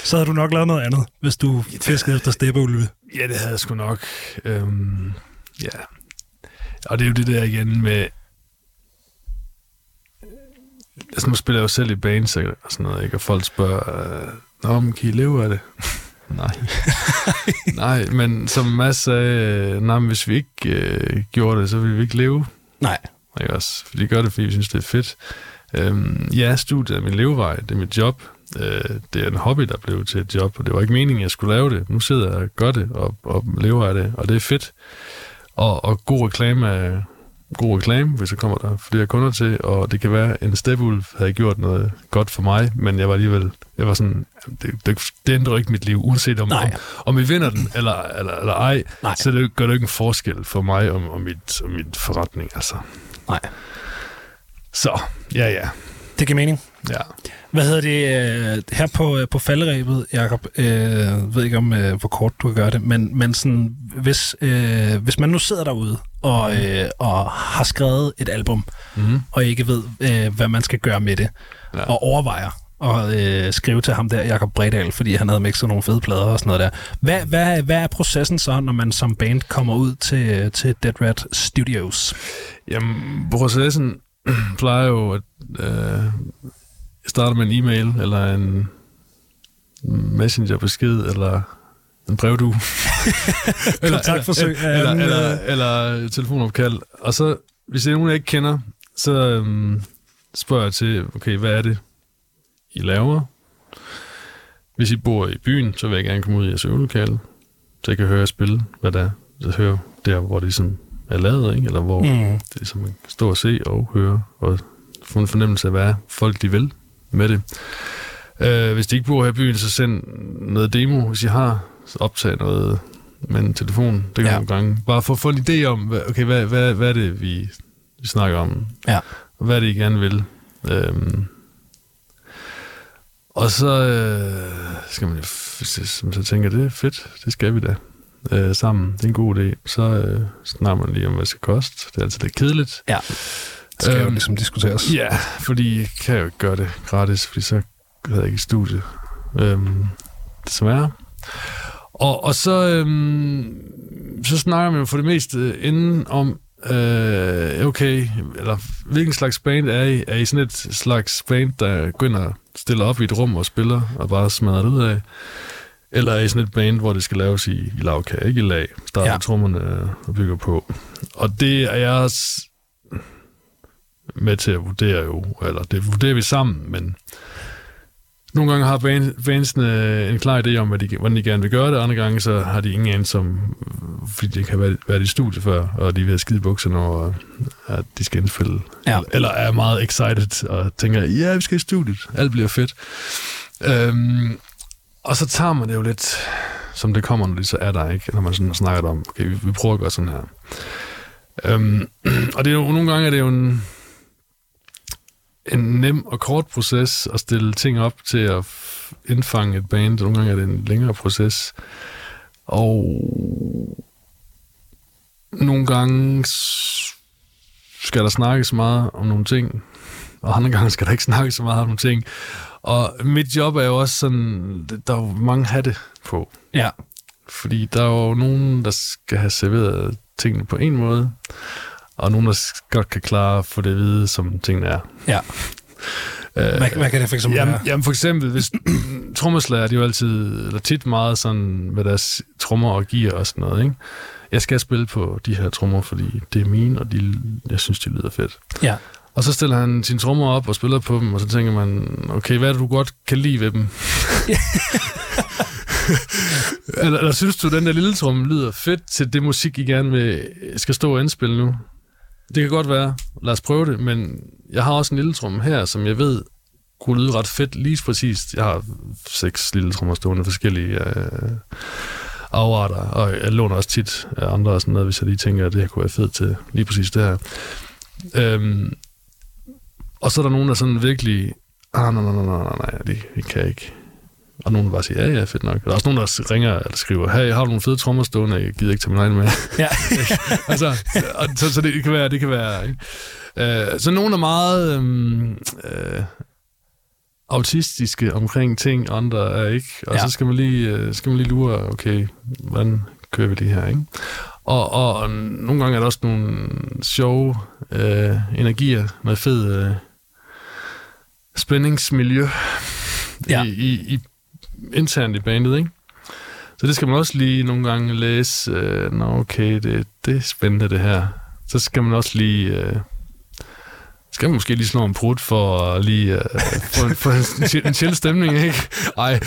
S1: Så havde du nok lavet noget andet, hvis du fiskede efter steppeulve.
S2: Ja, det havde jeg sgu nok. Øhm, ja. Og det er jo det der igen med... Altså, nu spiller jeg jo selv i bands og sådan noget, ikke? Og folk spørger, Nå, men kan I leve af det? nej. nej, men som Mads sagde, nej, men hvis vi ikke øh, gjorde det, så ville vi ikke leve.
S1: Nej.
S2: Ikke også? For de gør det, fordi vi synes, det er fedt. Øhm, ja, studiet er min levevej, det er mit job. Øh, det er en hobby, der blev til et job, og det var ikke meningen, at jeg skulle lave det. Nu sidder jeg og gør det, og, og lever af det, og det er fedt. Og, og god reklame er god reklame, hvis der kommer der flere kunder til, og det kan være, at en stepulv havde gjort noget godt for mig, men jeg var alligevel, jeg var sådan, det, det, det ændrer ikke mit liv, uanset om, om, om vi vinder den, eller, eller, eller ej, Nej. så det gør det ikke en forskel for mig og, og, mit, og mit forretning, altså.
S1: Nej.
S2: Så, ja, ja.
S1: Det giver mening.
S2: Ja.
S1: Hvad hedder det øh, her på, øh, på falderæbet, Jacob? Øh, ved ikke om, øh, hvor kort du kan gøre det, men, men sådan, hvis, øh, hvis man nu sidder derude og, mm. øh, og har skrevet et album, mm. og ikke ved, øh, hvad man skal gøre med det, ja. og overvejer at øh, skrive til ham der, Jacob Bredal, fordi han havde mixet nogle fede plader og sådan noget der. Hvad, hvad, hvad er processen så, når man som band kommer ud til, til Dead Rat Studios?
S2: Jamen, processen plejer jo at øh, starter med en e-mail, eller en messenger-besked, eller en brevdu.
S1: eller, Kontaktforsøg.
S2: Eller, eller, eller, eller telefonopkald. Og så, hvis det er nogen, jeg ikke kender, så um, spørger jeg til, okay, hvad er det, I laver? Hvis I bor i byen, så vil jeg gerne komme ud i jeres øvelokale, så jeg kan høre jer spille, hvad der er. Så høre der, hvor det ligesom er lavet, ikke? eller hvor mm. det som man kan stå og se og høre, og få en fornemmelse af, hvad folk de vil med det. Øh, hvis de ikke bor her i byen, så send noget demo, hvis I har. optage noget med en telefon. Det kan ja. nogle gange. Bare for at få en idé om, okay, hvad, hvad, hvad er det, vi, vi snakker om?
S1: Ja.
S2: Og hvad er det, I gerne vil? Øhm, og så øh, skal man, hvis jeg tænker, det er fedt, det skal vi da øh, sammen. Det er en god idé. Så øh, snakker man lige om, hvad det skal koste. Det er altid lidt kedeligt.
S1: Ja. Det skal øhm, jo ligesom diskuteres.
S2: Ja, fordi jeg kan jo ikke gøre det gratis, fordi så havde jeg ikke i studie. Øhm, desværre. Og, og så, øhm, så snakker man jo for det meste inden om, øh, okay, eller hvilken slags band er I? Er I sådan et slags band, der går ind og stiller op i et rum og spiller, og bare smadrer det ud af? Eller er I sådan et band, hvor det skal laves i, i lavkage, ikke i lag? Starter ja. trommerne og bygger på. Og det er jeg med til at vurdere jo, eller det vurderer vi sammen, men nogle gange har fansene en klar idé om, hvad de, hvordan de gerne vil gøre det, andre gange så har de ingen anelse om, fordi de kan være været i studiet før, og de vil have skide bukserne over, at de skal indspille. Ja. Eller, eller er meget excited og tænker, ja, vi skal i studiet, alt bliver fedt. Øhm, og så tager man det jo lidt, som det kommer, når det så er der, ikke? Når man sådan snakker om, okay, vi, vi prøver at gøre sådan her. Øhm, og det er jo, nogle gange er det jo en, en nem og kort proces at stille ting op til at indfange et band. Nogle gange er det en længere proces. Og nogle gange skal der snakkes meget om nogle ting, og andre gange skal der ikke snakkes så meget om nogle ting. Og mit job er jo også sådan, der er jo mange hatte på.
S1: Ja.
S2: Fordi der er jo nogen, der skal have serveret tingene på en måde, og nogen, der godt kan klare for det at vide, som tingene er.
S1: Ja. Øh, hvad, hvad kan det for eksempel
S2: jamen,
S1: være?
S2: Jamen for eksempel, hvis trommeslager, de er jo altid, eller tit meget sådan med deres trommer og gear og sådan noget, ikke? Jeg skal spille på de her trommer, fordi det er mine, og de, jeg synes, de lyder fedt.
S1: Ja.
S2: Og så stiller han sine trommer op og spiller på dem, og så tænker man, okay, hvad er det, du godt kan lide ved dem? eller, eller synes du, den der lille tromme lyder fedt til det musik, I gerne vil, skal stå og indspille nu? Det kan godt være. Lad os prøve det, men jeg har også en lille tromme her, som jeg ved kunne lyde ret fedt lige præcis. Jeg har seks lille trommer stående forskellige øh, afarter, og jeg låner også tit af andre og sådan noget, hvis jeg lige tænker, at det her kunne være fedt til lige præcis det her. Øhm, og så er der nogen, der sådan virkelig, ah, nej, nej, nej, nej, nej, det, det kan jeg ikke. Og nogen, der bare siger, ja, ja, fedt nok. Der er også nogen, der ringer eller skriver, hey, har du nogle fede trommer stående? Jeg gider ikke tage min egen med.
S1: Ja.
S2: altså, og, så, så, det kan være, det kan være, ikke? Uh, så nogen er meget um, uh, autistiske omkring ting, andre er ikke. Og ja. så skal man lige, uh, skal man lige lure, okay, hvordan kører vi det her, ikke? Og, og, og nogle gange er der også nogle sjove uh, energier, med fed uh, spændingsmiljø ja. i, i, i internt i bandet, ikke? Så det skal man også lige nogle gange læse. Øh, Nå, okay, det, det er spændende det her. Så skal man også lige... Øh, skal man måske lige slå en prut for at lige øh, få, en, få en, en chill stemning, ikke? Ej,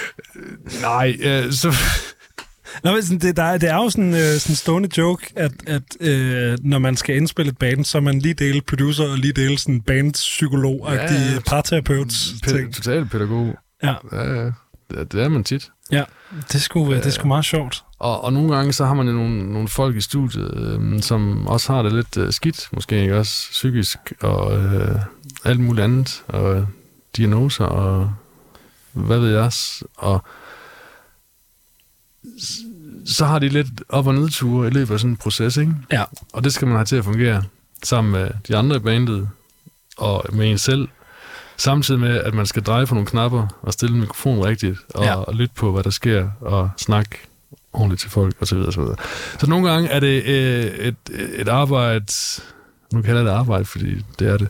S2: nej, øh, så...
S1: Nå, men sådan, det, der, det er jo sådan øh, sådan stående joke, at, at øh, når man skal indspille et band, så er man lige dele producer og lige dele sådan bandpsykolog-agtig ja, parterapeuts
S2: ting. Total pædagog.
S1: Ja.
S2: ja, ja. Det, det er man tit.
S1: Ja, det skulle, det er sgu meget sjovt.
S2: Og, og nogle gange så har man jo nogle, nogle folk i studiet, øh, som også har det lidt øh, skidt, måske ikke også psykisk, og øh, alt muligt andet, og diagnoser, og hvad ved jeg, og så har de lidt op- og nedture i løbet af sådan en proces, ikke?
S1: Ja.
S2: Og det skal man have til at fungere sammen med de andre i bandet, og med en selv, Samtidig med, at man skal dreje på nogle knapper og stille en mikrofon rigtigt, og, ja. og lytte på, hvad der sker, og snakke ordentligt til folk, osv. Så, videre. så nogle gange er det øh, et, et arbejde, nu kalder jeg det arbejde, fordi det er det,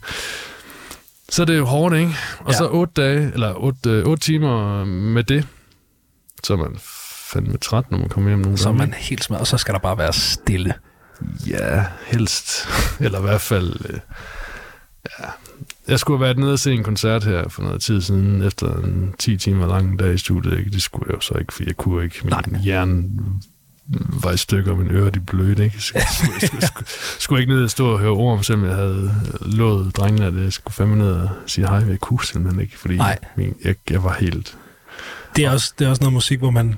S2: så er det jo hårdt, ikke? Og ja. så otte dage, eller otte, øh, otte timer med det, så er man fandme træt, når man kommer hjem nogle
S1: Så er man helt smadret, og så skal der bare være stille.
S2: Ja, helst. Eller i hvert fald... Øh, ja, jeg skulle have været nede og se en koncert her for noget tid siden, efter en 10 timer lang dag i studiet. Ikke? Det skulle jeg jo så ikke, for jeg kunne ikke. Min Nej. hjerne var i stykker, og min øre de blødte. Ikke? Jeg skulle, jeg skulle, skulle, skulle ikke ned og stå og høre ord om, selvom jeg havde lovet drengene, at jeg skulle fandme ned og sige hej, jeg kunne simpelthen ikke, fordi Nej. Min, jeg, jeg var helt...
S1: Det er, også, det er også noget musik, hvor man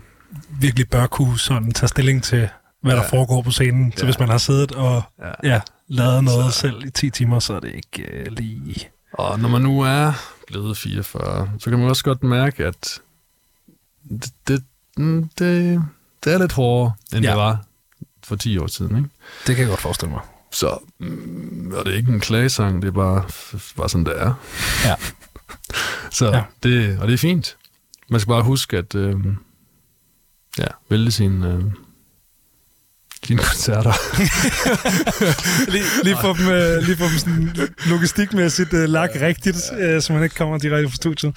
S1: virkelig bør kunne sådan tage stilling til, hvad ja. der foregår på scenen. Så
S2: Ja.
S1: hvis man har siddet og
S2: Ja.
S1: ja, lavet noget
S2: Så-
S1: selv i 10 timer, så er det ikke øh, lige...
S2: Og når man nu er blevet 44, så kan man også godt mærke, at det, det, mm, det, det er lidt hårdere, end
S1: Ja.
S2: det var for 10 år siden. Ikke?
S1: Det kan jeg godt forestille mig.
S2: Så mm, og det er ikke en klagesang, det er bare, bare sådan, det er.
S1: Ja.
S2: Så Ja. det, og det er fint. Man skal bare huske at øh, ja, vælge sine, øh, sine koncerter.
S1: lige, lige, få dem, øh, lige få dem sådan logistikmæssigt øh, lagt rigtigt, øh, så man ikke kommer direkte fra studiet.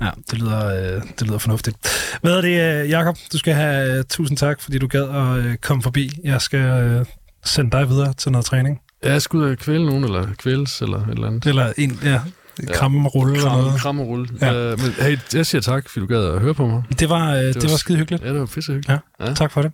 S1: Ja, det lyder, øh, det lyder fornuftigt. Hvad er det, øh, Jakob? Du skal have øh, tusind tak, fordi du gad at øh, komme forbi. Jeg skal øh, sende dig videre til noget træning.
S2: Ja, jeg skal ud og kvæle nogen, eller kvæles, eller et eller andet.
S1: Eller en, ja, kramme rulle eller
S2: Kram,
S1: noget.
S2: kram og rulle.
S1: Ja.
S2: Ja. Uh, men hey, jeg siger tak, fordi du gad at høre på mig.
S1: Det var, øh, det,
S2: var
S1: det var skide hyggeligt.
S2: Ja, det var pissehyggeligt.
S1: Ja, tak for det.